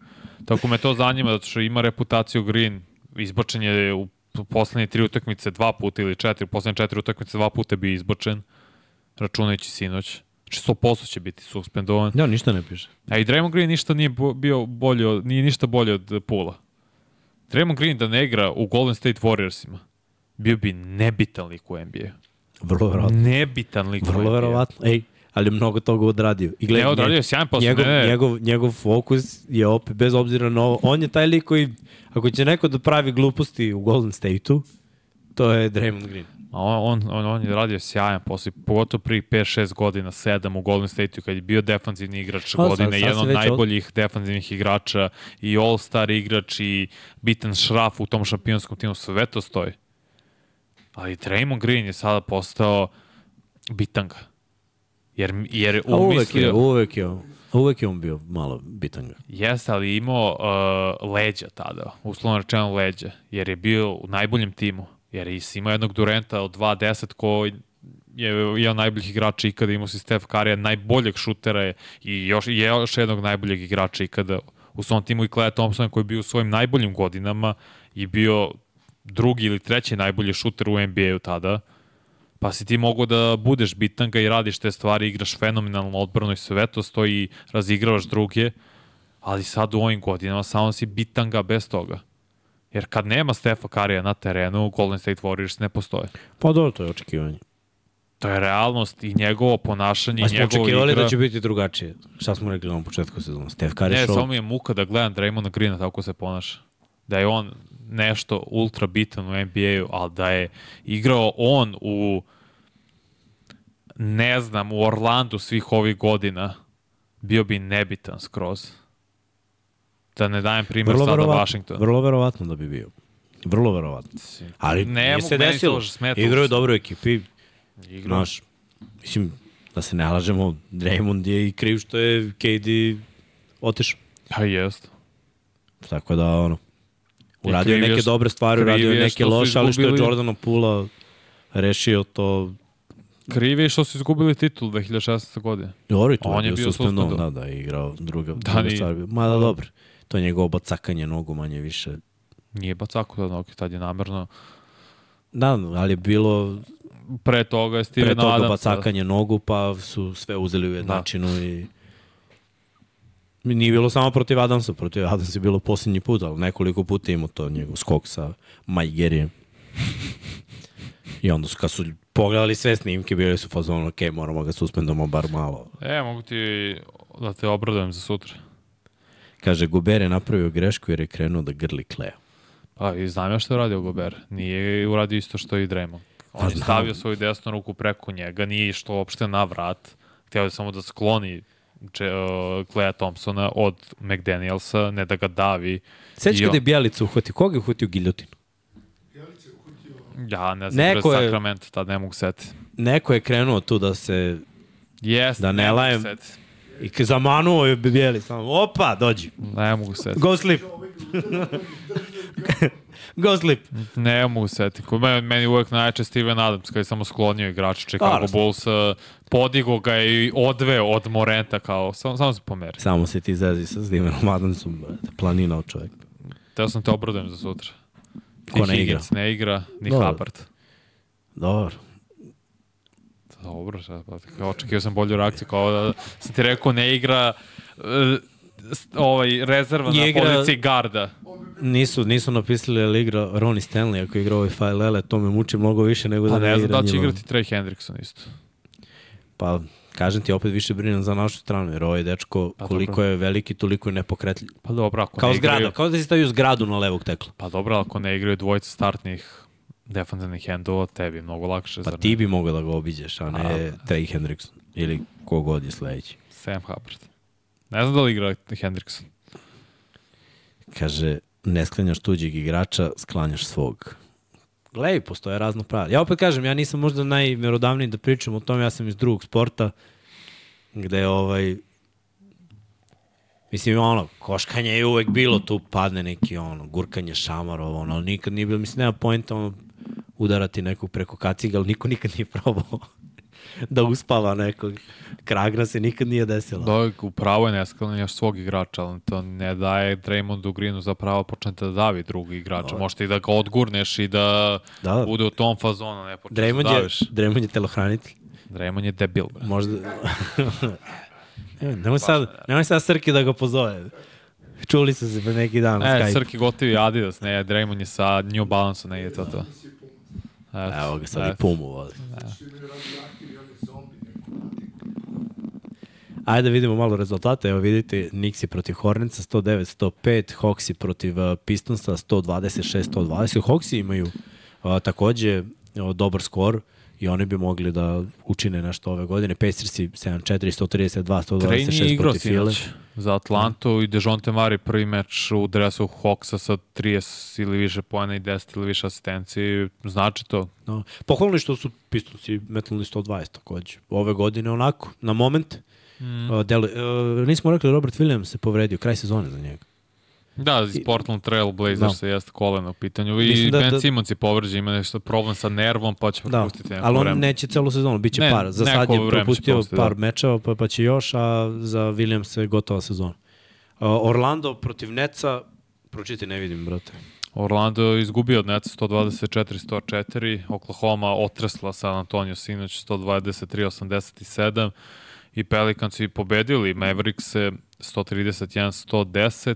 Tako me to zanima, zato što ima reputaciju Green, izbačen je u poslednje tri utakmice dva puta ili četiri, poslednje četiri utakmice dva puta bi izbačen, računajući sinoć. Znači 100% će biti suspendovan. Ja, ništa ne piše. A i Draymond Green ništa nije bio bolje, od, nije ništa bolje od Pula. Draymond Green da ne igra u Golden State Warriorsima, bio bi nebitan lik u NBA. Vrlo verovatno. Nebitan lik u Vrlo verovatno. Ej, ali je mnogo toga odradio. I Ne, odradio je sjajan posao, Njegov, ne, njegov, njegov fokus je opet, bez obzira na ovo, on je taj lik koji, ako će neko da pravi gluposti u Golden State-u, to je Draymond Green. A on, on, on, on je radio sjajan posao, pogotovo pri 5-6 godina, 7 u Golden State-u, kad je bio defanzivni igrač sad- godine, sad jedan se od najboljih defanzivnih igrača i all-star igrač i bitan šraf u tom šampionskom timu, sve to stoji. Ali Draymond Green je sada postao bitanga. Jer, jer A uvek je, umislio... uvek je, uvek je on bio malo bitanga. Jeste, ali imao uh, leđa tada, uslovno rečeno leđa, jer je bio u najboljem timu, jer je imao jednog Durenta od 2-10 koji je jedan najboljih igrača ikada, imao si Steph Curry, najboljeg šutera je i još, i još jednog najboljeg igrača ikada u svom timu i Klea Thompson koji je bio u svojim najboljim godinama i bio drugi ili treći najbolji šuter u NBA-u tada, pa si ti mogo da budeš bitanga i radiš te stvari, igraš fenomenalno odbrano i sve to stoji, razigravaš druge, ali sad u ovim godinama samo si bitanga bez toga. Jer kad nema Stefa Karija na terenu, Golden State Warriors ne postoje. Pa dobro, to je očekivanje. To je realnost i njegovo ponašanje Pa i smo očekivali igra. da će biti drugačije. Šta smo rekli na početku sezona? Steph Curry Ne, show. samo mi je muka da gledam Draymond Greena tako se ponaša. Da je on nešto ultra bitan u NBA-u, ali da je igrao on u ne znam, u Orlandu svih ovih godina, bio bi nebitan skroz. Da ne dajem primjer Vrlo sada Washington. vrlo verovatno da bi bio. Vrlo verovatno. Ali Ne nije se desilo. smeta Igraju uopšte. dobro u ekipi. Igrao. Znaš, mislim, da se ne lažemo, Draymond je i kriv što je KD otišao. Pa jest. Tako da, ono, uradio je neke dobre stvari, uradio je neke loše, ali što je izgubili- Jordana Pula rešio to Krivi što su izgubili titul 2016. godine. Dobro, i to On je bio suspendovan, da, da, igrao druga, Da, druga stvar. Ma da, dobro. To je njegovo bacakanje nogu manje više. Nije bacako da noge, tad je namerno. Da, ali je bilo Pre toga je pre Steven toga Adams. bacakanje nogu, pa su sve uzeli u jednačinu i Nije bilo samo protiv Adamsa, protiv Adamsa je bilo posljednji put, ali nekoliko puta imao to njegov skok sa Majgerijem. I onda su, kad su pogledali sve snimke, bili su fazonu, ok, moramo ga suspendamo bar malo. E, mogu ti da te obradujem za sutra. Kaže, Guber je napravio grešku jer je krenuo da grli Klea. Pa i znam ja što je radio Gober. Nije uradio isto što i Draymond. On Pa je znam. stavio svoju desnu ruku preko njega, nije išlo uopšte na vrat. Htio je samo da skloni Clea Thompsona od McDanielsa, ne da ga davi. Sećaš I kada je Bjelica uhvatio? Koga je uhvatio giljotinu? Ja ne znam, Neko je- Sacramento, tad ne mogu seti. Neko je krenuo tu da se Yes, Da ne mogu lajem. seti. I zamanuo je Bjelica. Opa, dođi. Ne mogu seti. Go sleep. (laughs) Go sleep. Ne mogu seti. Kod meni, meni uvek najjače Steven Adams, kada je samo sklonio igrača Chicago. Bulls, podigo ga je i odveo od Morenta kao, samo, samo se pomeri. Samo se ti zezi sa Stevenom Adamsom, brate. Planina od čovjeka. Teo sam te obradujem za sutra. Ko ne igra? Higgins ne igra, ni Dobro. Hubbard. Dobro. Dobro, šta, pa, kao očekio sam bolju reakciju, kao da sam ti rekao ne igra uh, ovaj, rezerva na igra- poziciji garda. Nisu, nisu napisali ali igra Ronnie Stanley ako igra ovaj File to me muči mnogo više nego Pa da ne znam igra da li će njima. igrati Trey Hendrickson isto. Pa, kažem ti, opet više brinem za našu stranu, jer ovaj dečko, Pa koliko dobro. je veliki, toliko je nepokretljiv. Pa dobro, ako Kao ne zgrada, igraju, kao da si stavio zgradu na levog tekla. pa dobro, ako ne igraju dvojica startnih defensivnih endova, tebi je mnogo lakše. Pa ti bi mogao da ga obiđeš, a ne Trey Hendrickson. Ili kogod je sledeći. Sam Hubbard. Ne znam da li igra Hendrickson. Kaže, ne sklanjaš tuđeg igrača, sklanjaš svog. Glej, postoje razno pravila. Ja opet kažem, ja nisam možda najmerodavniji da pričam o tom, ja sam iz drugog sporta, gde ovaj, mislim, ono, koškanje je uvek bilo, tu padne neki, ono, gurkanje šamarov, ono, ali nikad nije bilo, mislim, nema pojenta, ono, udarati nekog preko kaciga, ali niko nikad nije probao (laughs) da uspava nekog. Kragna se nikad nije desila. Da, upravo je nesklanjaš svog igrača, ali to ne daje Draymondu Greenu za pravo počnete da davi drugi igrača. Možete i da ga odgurneš i da, Da, da. bude u tom fazonu, ne počneš da Draymond je, daviš. Draymond je telohranitelj. Draymond je debil. Možda... (laughs) Nemoj sad, nemoj sad Srki da ga pozove. Čuli su se pre neki dan na E, Skype. Srki gotivi Adidas, ne, Draymond je sa New Balance, ne je to to. Eto, Evo ga sad i eto. Pumu voli. Ajde da vidimo malo rezultate. Evo vidite, Nixi protiv Hornetsa 109-105, Hawksi protiv uh, Pistonsa 126-120. Hawksi imaju uh, takođe uh, dobar skor i oni bi mogli da učine nešto ove godine. Pacersi 7-4, 132, Train je 126 igrao protiv File. za Atlantu i Dejonte Mari prvi meč u dresu Hawksa sa 30 ili više pojena i 10 ili više asistenciji. Znači to. No. Pohvalno je što su Pistonsi metnuli 120 takođe. Ove godine onako, na moment. Mm. Uh, delu, uh, nismo rekli, Robert Williams se povredio, kraj sezone za njega. Da, iz Portland Trail Blazers Da. jeste koleno u pitanju. I Mislim da- Ben da- Simmons je povređen, ima nešto problem sa nervom, pa će Da, propustiti neko ali on vreme. neće celu sezonu, bit će Ne, par. Za sad je propustio propustiti, par da. mečeva, pa, pa će još, a za Williams je gotova sezona. Uh, Orlando protiv Neca, pročite, ne vidim, brate. Orlando je izgubio od Netsa 124-104, Oklahoma otresla San Antonio sinoć 123-87 i Pelicans i pobedili Maverickse 131-110.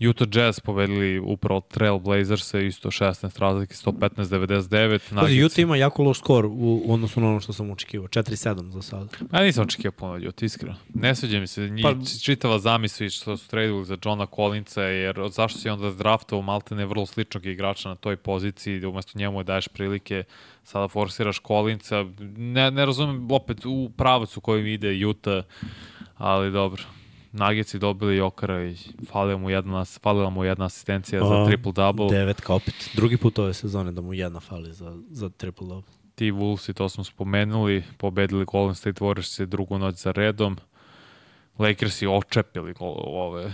Utah Jazz povedili upravo Trail Blazers isto 16 razlike, 115-99. Pazi, Utah ima jako loš skor u, u odnosu na ono što sam očekivao. 4-7 za sada. Ja nisam očekivao puno od Utah, iskreno. Ne sviđa mi se njih, pa, čitava zamisli što su tradili za Johna Collinsa, jer zašto si onda draftao maltene vrlo sličnog igrača na toj poziciji, da umesto njemu daješ prilike, sada forsiraš Collinsa. Ne, ne razumem opet u pravac u kojem ide Utah, ali dobro. Nagici dobili Jokara i falila mu jedna, falila mu jedna asistencija za triple-double. Devetka opet. Drugi put ove sezone da mu jedna fali za, za triple-double. Ti Wolves, i to smo spomenuli, pobedili Golden State Warriors drugu noć za redom. Lakersi očepili ove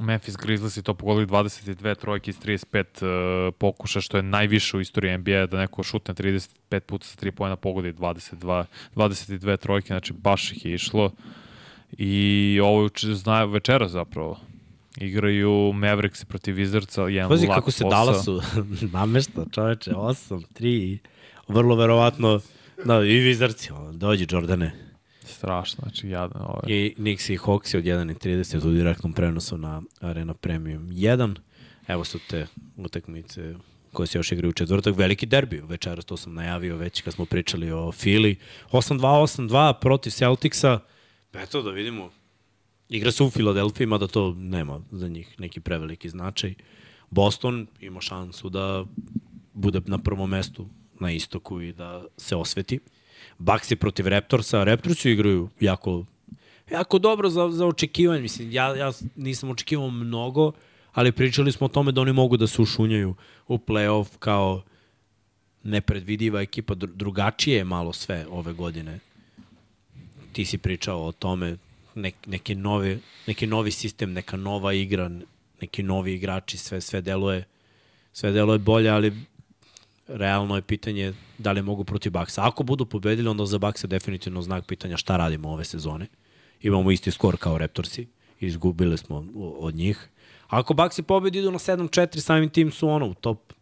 Memphis Grizzlies i to pogodili 22 trojke iz 35 uh, pokuša, što je najviše u istoriji NBA, da neko šutne 35 puta sa 3 pojena pogodi 22, 22 trojke, znači baš ih je išlo. I ovo zna večera zapravo. Igraju Mavericks protiv Wizardsa, jedan Pazi kako se Dallasu (laughs) namešta, čoveče, 8, 3, vrlo verovatno, da, i Wizardsi, dođi Jordane. Strašno, znači jadan ovo. I Knicks i Hawks od 1.30 u direktnom prenosu na Arena Premium 1. Evo su te utakmice koje se još igraju u četvrtak. Veliki derbi večeras, to sam najavio već kad smo pričali o Fili. 8-2, 8-2 protiv Celticsa. Eto da vidimo. Igra se u Filadelfiji, mada to nema za njih neki preveliki značaj. Boston ima šansu da bude na prvom mestu na istoku i da se osveti. Baxi protiv Raptorsa. Raptorsi igraju jako, jako dobro za, za očekivanje. Mislim, ja, ja nisam očekivao mnogo, ali pričali smo o tome da oni mogu da se ušunjaju u playoff kao nepredvidiva ekipa. Drugačije je malo sve ove godine ti si pričao o tome, nek, neke nove, neki novi sistem, neka nova igra, neki novi igrači, sve sve deluje sve deluje bolje, ali realno je pitanje da li mogu protiv Baksa. Ako budu pobedili, onda za Baksa definitivno znak pitanja šta radimo ove sezone. Imamo isti skor kao Raptorsi, izgubili smo od njih. Ako Baksi pobedi idu na 7-4, samim tim su ono u top,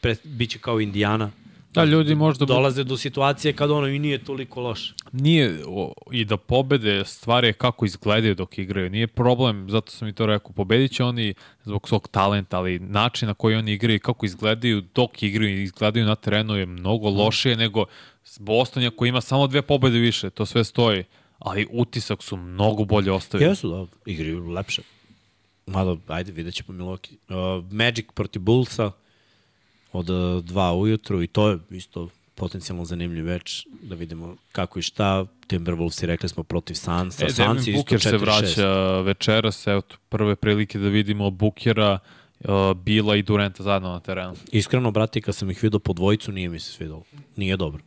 pre, biće kao Indiana, Da, ljudi možda... Dolaze do situacije kad ono i nije toliko loš. Nije, o, i da pobede stvari kako izgledaju dok igraju. Nije problem, zato sam i to rekao, pobedit će oni zbog svog talenta, ali način na koji oni igraju kako izgledaju dok igraju i izgledaju na terenu je mnogo mm. lošije mm. nego Boston koji ima samo dve pobede više, to sve stoji. Ali utisak su mnogo bolje ostavili. Jesu, da, igraju lepše. Malo, ajde, vidjet ćemo Milwaukee. Uh, Magic protiv Bullsa, od 2 e, ujutru i to je isto potencijalno zanimljiv več, da vidimo kako i šta. Timberwolves i rekli smo protiv Sansa. E, Sansi isto 4-6. se vraća večeras, evo prve prilike da vidimo Bukera, uh, Bila i Durenta zajedno na terenu. Iskreno, brati, kad sam ih vidio po dvojicu, nije mi se svidalo. Nije dobro.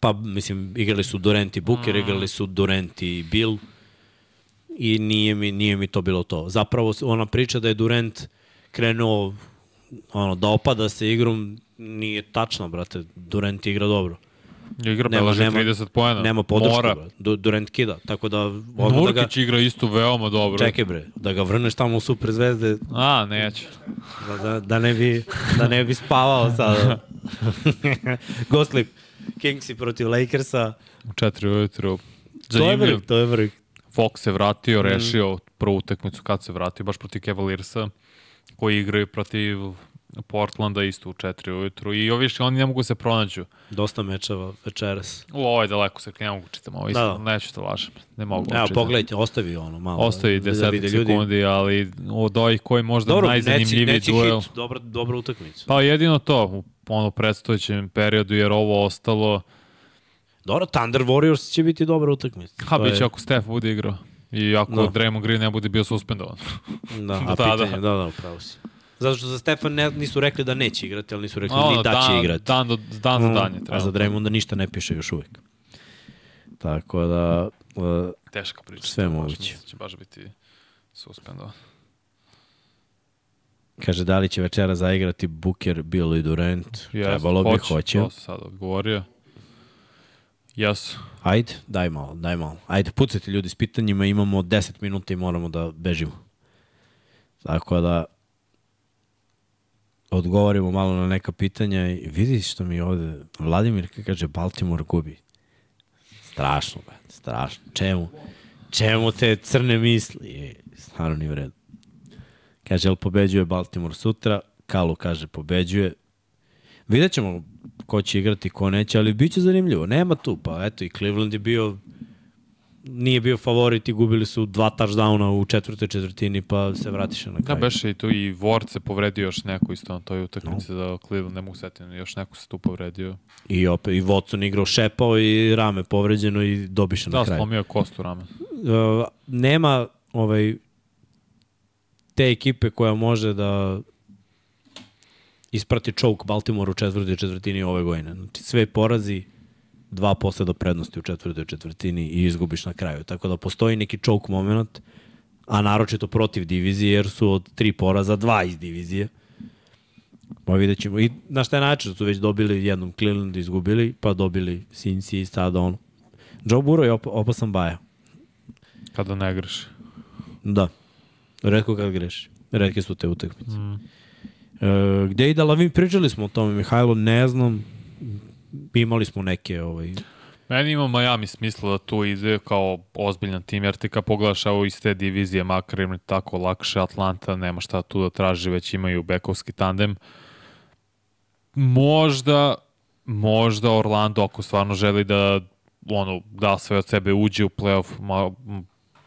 Pa, mislim, igrali su Durant i Buker, mm. igrali su Durant i Bill i nije mi, nije mi to bilo to. Zapravo, ona priča da je Durant krenuo ono, da opada se igrom nije tačno, brate. Durant igra dobro. Igra nema, nema, 30 poena. Nema podršku, Mora. Du, Durant kida. Tako da... Ono da ga, igra isto veoma dobro. Čekaj bre, da ga vrneš tamo u super zvezde. A, neće. Da, da, da, ne bi, da ne bi spavao sada. (laughs) Goslip, Kingsi protiv Lakersa. U četiri ujutru. To je vrh, to je vrh. Fox se vratio, mm. rešio mm. prvu utakmicu kad se vratio, baš protiv Cavaliersa koji igraju protiv Portlanda isto u 4 ujutru i ovi što oni ne mogu se pronađu. Dosta mečeva večeras. U, ovo je daleko se, ne mogu čitam, ovo isto, da. neću to lažem, ne mogu Evo, pogledajte, ostavi ono malo. Ostavi 10 da sekundi, ljudi. ali od ovih koji možda Dobro, najzanimljiviji neci, neci duel. Hit, dobra, dobra utakmica. Pa jedino to, u ono predstojećem periodu, jer ovo ostalo... Dobro, Thunder Warriors će biti dobra utakmica. Ha, bit će je... ako Steph bude igrao. I ako no. Draymond Green ne bude bio suspendovan. Da, (laughs) a da, pitanje, da, da, da, upravo si. Zato što za Stefan ne, nisu rekli da neće igrati, ali nisu rekli no, ni da dan, će igrati. Dan, do, dan za dan je trebalo. A za Draymonda ništa ne piše još uvek. Tako da... Uh, Teška priča. Sve moguće. Baš, će baš biti suspendovan. Kaže, da li će večera zaigrati Booker, Bill i Durant? Yes, Trebalo bi, hoće. To sad odgovorio. Jesu. Ajde, daj malo, daj malo. Ajde, pucajte ljudi s pitanjima, imamo 10 minuta i moramo da bežimo. Tako da, odgovorimo malo na neka pitanja i vidi što mi ovde Vladimir kaže Baltimore gubi. Strašno, bre, strašno. Čemu? Čemu te crne misli? E, stvarno u redu. Kaže, jel pobeđuje Baltimore sutra? Kalu kaže, pobeđuje. Vidjet ćemo ko će igrati, ko neće, ali bit će zanimljivo. Nema tu, pa eto i Cleveland je bio nije bio favorit i gubili su dva touchdowna u četvrtoj četvrtini, pa se vratiše na Da, kraju. beše i tu i Ward se povredio još neko isto na toj utakmici no. za Cleveland, ne mogu setiti, još neko se tu povredio. I opet, i Watson igrao šepao i rame povređeno i dobiše Da, na kraju. slomio je kostu rame. Uh, nema ovaj, te ekipe koja može da isprati choke Baltimore u četvrtoj četvrtini ove godine. Znači, sve porazi, dva poseda prednosti u četvrtoj četvrtini i izgubiš na kraju. Tako da postoji neki choke moment, a naročito protiv divizije, jer su od tri poraza dva iz divizije. Pa vidjet ćemo. I na šta je način su već dobili jednom Cleveland izgubili, pa dobili Cincy i sada ono. Joe Burrow je op opasan baja. Kada ne greš. Da. Redko kad greš. Redke su te utakmice. Mm. E, gde i da Lavin, pričali smo o tome, Mihajlo, ne znam, imali smo neke ovaj, Meni ima Miami smisla da tu ide kao ozbiljan tim, jer ti kad pogledaš ovo iz te divizije, makar im tako lakše, Atlanta nema šta tu da traži, već imaju bekovski tandem. Možda, možda Orlando, ako stvarno želi da ono, da sve od sebe uđe u playoff, ma,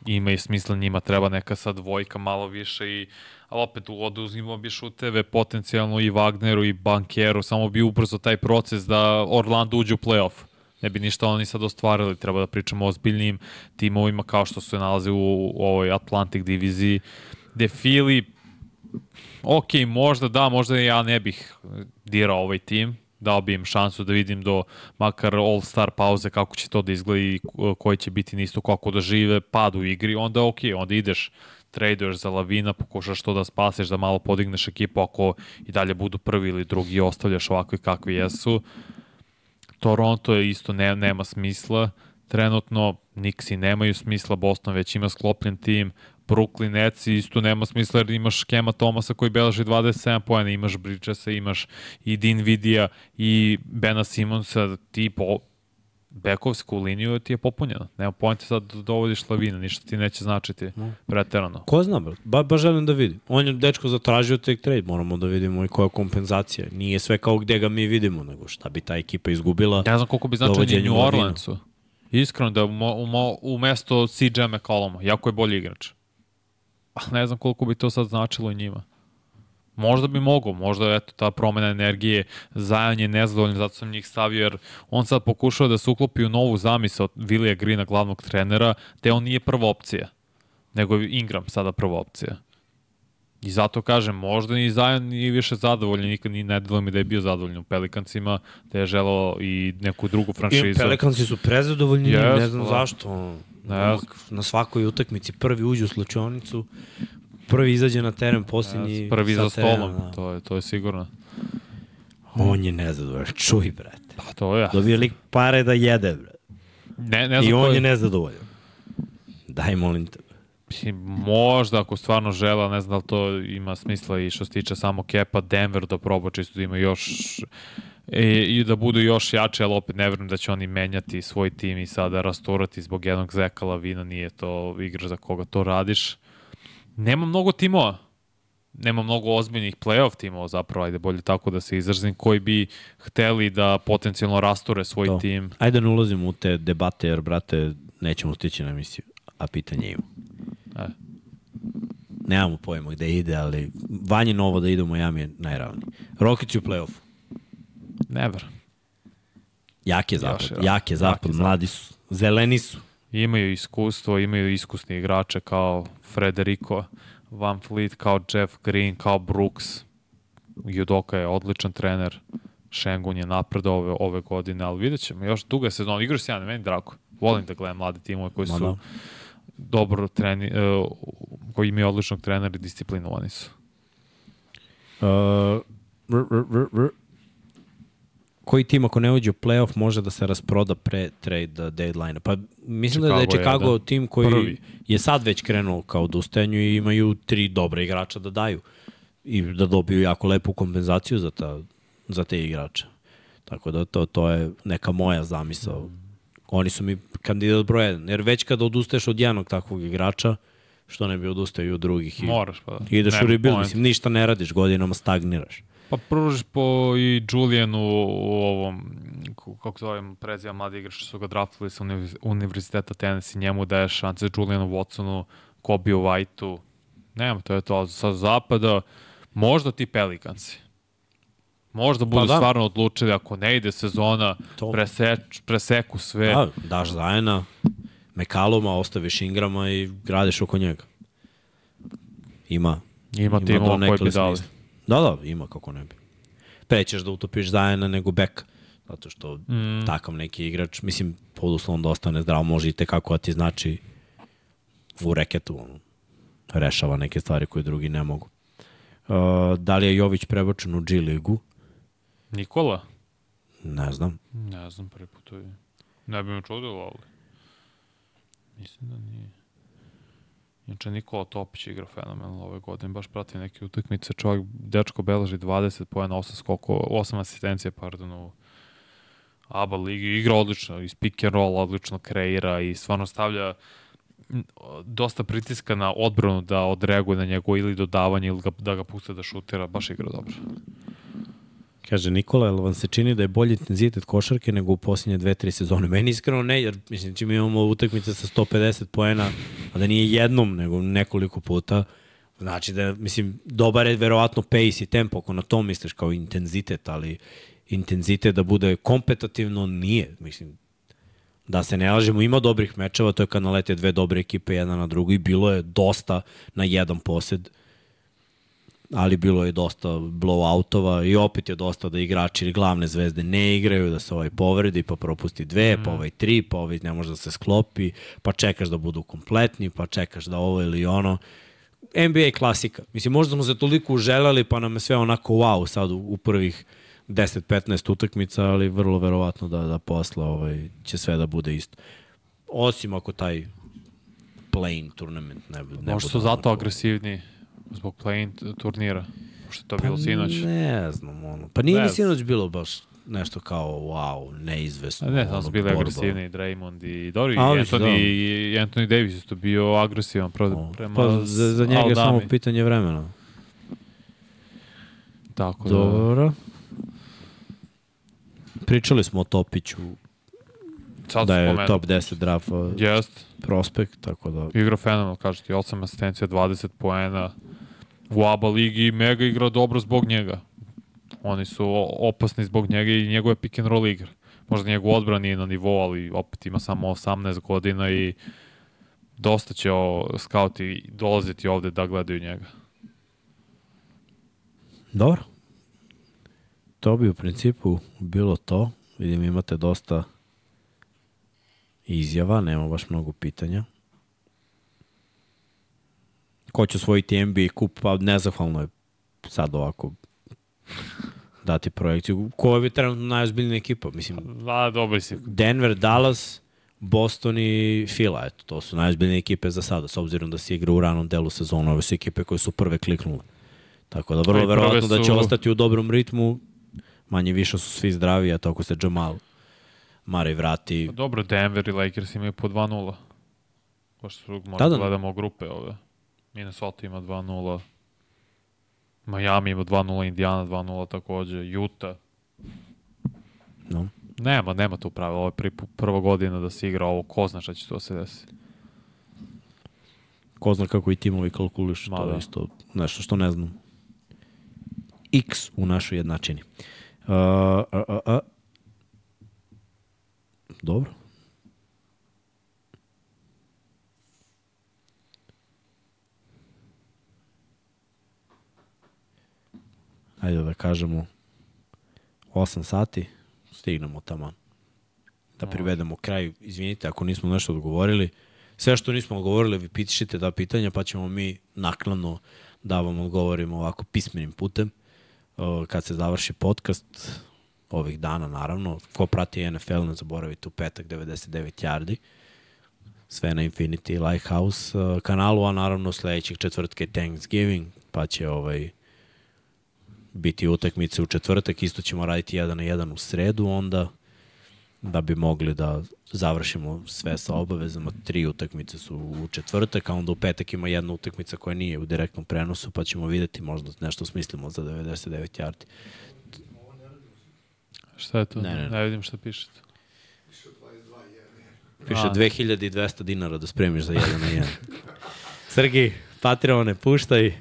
ima i smisla njima, treba neka sad dvojka malo više i ali opet oduzimo bi šuteve potencijalno i Wagneru i Bankeru, samo bi ubrzo taj proces da Orlando uđe u playoff. Ne bi ništa oni sad ostvarili, treba da pričamo o ozbiljnim timovima kao što se nalaze u, u ovoj Atlantic diviziji, gde Fili ok, možda da, možda ja ne bih dirao ovaj tim, dao bi im šansu da vidim do makar all-star pauze kako će to da izgleda i koji će biti nisto kako da žive pad u igri, onda ok, onda ideš traduješ za Lavina, pokušaš to da spaseš, da malo podigneš ekipu ako i dalje budu prvi ili drugi i ostavljaš ovakvi kakvi jesu. Toronto je isto ne, nema smisla. Trenutno Nixi nemaju smisla, Boston već ima sklopljen tim, Brooklyn Nets isto nema smisla jer imaš Kema Tomasa koji beleži 27 pojena, imaš Bridgesa, imaš i Din Vidija i Bena Simonsa, ti po, bekovsku liniju ti je popunjena. Nema pojenta sad da dovodiš Lavina, ništa ti neće značiti preterano. Ko zna, bro? Ba, baš želim da vidim. On je dečko zatražio tek trade, moramo da vidimo i koja je kompenzacija. Nije sve kao gde ga mi vidimo, nego šta bi ta ekipa izgubila. Ne znam koliko bi značilo ni New Orleansu. Iskreno da u, u, u mesto CJ McColluma, jako je bolji igrač. A ne znam koliko bi to sad značilo i njima. Možda bi mogao, možda eto ta promena energije, Zajan je nezadovoljan, zato sam njih stavio, jer on sad pokušava da se uklopi u novu zamisao od Vilija Grina, glavnog trenera, te on nije prva opcija, nego je Ingram sada prva opcija. I zato kažem, možda ni Zajan nije više zadovoljan, nikad ni ne delo mi da je bio zadovoljan u Pelikancima, da je želeo i neku drugu franšizu. I Pelikanci su prezadovoljni, yes, ne znam zašto. Yes. Na svakoj utakmici prvi uđu u slučajnicu, prvi izađe na teren, posljednji ja, prvi za stolom, da. to je to je sigurno. On je nezadovoljan, čuj brate. Pa to je. Dobio lik pare da jede, brate. Ne, ne znam I on je... je nezadovoljan. Daj molim te. Možda ako stvarno žela, ne znam da li to ima smisla i što se tiče samo kepa, Denver da proba čisto da ima još i, i da budu još jače, ali opet ne verujem da će oni menjati svoj tim i sada rasturati zbog jednog Zeka Lavina, nije to igrač za koga to radiš. Nema mnogo timova. Nema mnogo ozbiljnih playoff timova zapravo, ajde bolje tako da se izrazim, koji bi hteli da potencijalno rasture svoj to. tim. Ajde ne ulazimo u te debate, jer, brate, nećemo stići na emisiju, a pitanje ima. E. Nemamo pojma gde ide, ali Vanje Novo da ide u Miami je najravniji. Rockets u play-offu. Never. Jak je zapad, jak je zapad, mladi su, zeleni su. Imaju iskustvo, imaju iskusni igrače kao Frederico Van Fleet, kao Jeff Green, kao Brooks. Judoka je odličan trener. Šengun je napredo ove, ove godine, ali vidjet ćemo. Još duga je sezona. Igraš sjajno, meni drago. Volim da gledam mlade timove koji su da. dobro treni, uh, koji imaju odličnog trenera i disciplinovani su. Uh, r, r, r, koji tim ako ne uđe u playoff može da se rasproda pre trade deadline Pa mislim Chicago da je Chicago je, da. tim koji Prvi. je sad već krenuo kao odustajanju i imaju tri dobra igrača da daju. i da dobiju jako lepu kompenzaciju za, ta, za te igrače. Tako da to, to je neka moja zamisao. Oni su mi kandidat broj 1. Jer već kada odustaješ od jednog takvog igrača, što ne bi odustao i od drugih. I, Moraš pa da. ideš Nema u rebuild, mislim, ništa ne radiš, godinama stagniraš. Pa pružiš po i Julianu u ovom, kako se zovem, preziva mladi igrač što su ga draftili sa univerz- univerziteta Tennessee, njemu daje šanse Julianu Watsonu, Kobe Whiteu, nema, to je to. Sa zapada, možda ti Pelikansi. Možda budu da. stvarno odlučili, ako ne ide sezona, To. preseč, preseku sve. Da, daš Zajena, Mekaloma, ostaviš Ingrama i gradiš oko njega. Ima. Ima timova koji donekle bi dali. smisla. Da, da, ima kako ne bi. Prećeš da utopiš Zajena nego Beka. Zato što mm. takav neki igrač, mislim, pod uslovom da ostane zdrav, može i tekako da ti znači u reketu, ono, rešava neke stvari koje drugi ne mogu. Uh, da li je Jović prebačen u G ligu? Nikola? Ne znam. Ne znam, prvi put to je. Ne bi me čudilo, ali... Mislim da nije. Inače, Nikola Topić igra fenomenalno ove godine, baš prati neke utakmice. Čovjek, dečko beleži 20 pojena, 8 skoko, 8 asistencija, pardon, u ABA ligi. Igra odlično, iz pick and roll odlično kreira i stvarno stavlja dosta pritiska na odbranu da odreaguje na njegovo ili dodavanje ili ga, da ga puste da šutira. Baš igra dobro. Kaže Nikola, jel vam se čini da je bolji intenzitet košarke nego u posljednje dve, tri sezone? Meni iskreno ne, jer mislim, čim imamo utakmice sa 150 poena, a da nije jednom, nego nekoliko puta, znači da, mislim, dobar je verovatno pace i tempo, ako na to misliš kao intenzitet, ali intenzitet da bude kompetativno nije, mislim, da se ne lažemo, ima dobrih mečeva, to je kad nalete dve dobre ekipe jedna na drugu i bilo je dosta na jedan posed, ali bilo je dosta blowoutova i opet je dosta da igrači ili glavne zvezde ne igraju, da se ovaj povredi, pa propusti dve, mm. pa ovaj tri, pa ovaj ne može da se sklopi, pa čekaš da budu kompletni, pa čekaš da ovo ili ono. NBA klasika. Mislim, možda smo se toliko uželeli, pa nam je sve onako wow sad u, u prvih 10-15 utakmica, ali vrlo verovatno da, da posle ovaj, će sve da bude isto. Osim ako taj playing tournament ne, ne Možda su zato agresivni zbog play-in turnira. Što je to bilo sinoć. Ne znam, ono. Pa nije Ne ni sinoć bilo baš nešto kao, wow, neizvesno. A ne, ono, su bili borba. agresivni Draymond i dobro, i A, Anthony, da. i Anthony Davis isto bio agresivan pro, O, prema Pa za, za njega je Aldami. samo pitanje vremena. Tako da, Dobro. Pričali smo o Topiću, sad da je spomenuo. top 10 draft uh, Jest, prospekt, tako da... igra fenomenal, kažete, ti, 8 asistencija, 20 poena. U ABA ligi mega igra dobro zbog njega. Oni su opasni zbog njega i njegove pick and roll igra. Možda njegov odbran nije na nivou, ali opet ima samo 18 godina i dosta će o, skauti dolaziti ovde da gledaju njega. Dobro. To bi u principu bilo to. Vidim imate dosta izjava, nema baš mnogo pitanja. Ko će osvojiti NBA kup? Pa nezahvalno je sad ovako dati projekciju. Ko je trenutno najozbiljnija ekipa? Mislim, A, dobri si. Denver, Dallas, Boston i Fila, eto, to su najozbiljnije ekipe za sada, s obzirom da se igra u ranom delu sezona, ove su ekipe koje su prve kliknule. Tako da Pa vrlo verovatno da će su- ostati u dobrom ritmu, manje više su svi zdravi, a to ako se Jamal Mari vrati, Pa Dobro, Denver i Lakers imaju po 2-0. Pošto su, možda Da, da. gledamo grupe ove. Minnesota ima 2-0. Miami ima 2-0, Indiana 2-0 takođe, Utah. no. Nema, nema tu pravila. Ovo je prvi, pu- prva godina da se igra ovo. Ko zna šta će to se desiti. ko zna kako i timovi kalkulišu, Ma to je da. isto nešto što ne znam. X u našoj jednačini. Uh, a, a, a. Dobro. Ajde da kažemo 8 sati, stignemo tamo da privedemo kraj. Izvinite ako nismo nešto odgovorili. Sve što nismo odgovorili, vi pišite da pitanja, pa ćemo mi naknadno da vam odgovorimo ovako pismenim putem kad se završi podcast ovih dana, naravno. Ko prati NFL, ne zaboravite u petak 99 yardi. Sve na Infinity Lighthouse uh, kanalu, a naravno sledećeg četvrtka je Thanksgiving, pa će ovaj biti utakmice u četvrtak, isto ćemo raditi jedan na jedan u sredu onda da bi mogli da završimo sve sa obavezama. Tri utakmice su u četvrtak, a onda u petak ima jedna utakmica koja nije u direktnom prenosu, pa ćemo videti možda nešto smislimo za 99 yardi. Šta je to? Ne, ne, ne. ne vidim šta. Piše A. 2200 dinara da spremiš za jedan na jedan. (laughs) Srgi, Patreone, puštaj.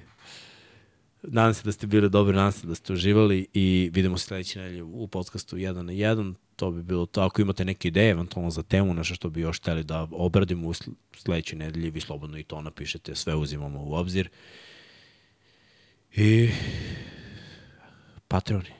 Nadam se da ste bili dobri, nadam se da ste uživali i vidimo se sledeće nedelje u podcastu 1 na 1. To bi bilo to. Ako imate neke ideje, eventualno za temu, nešto što bi još hteli da obradimo u sl- sledećoj nedelji, vi slobodno i to napišete, sve uzimamo u obzir. I Patreoni.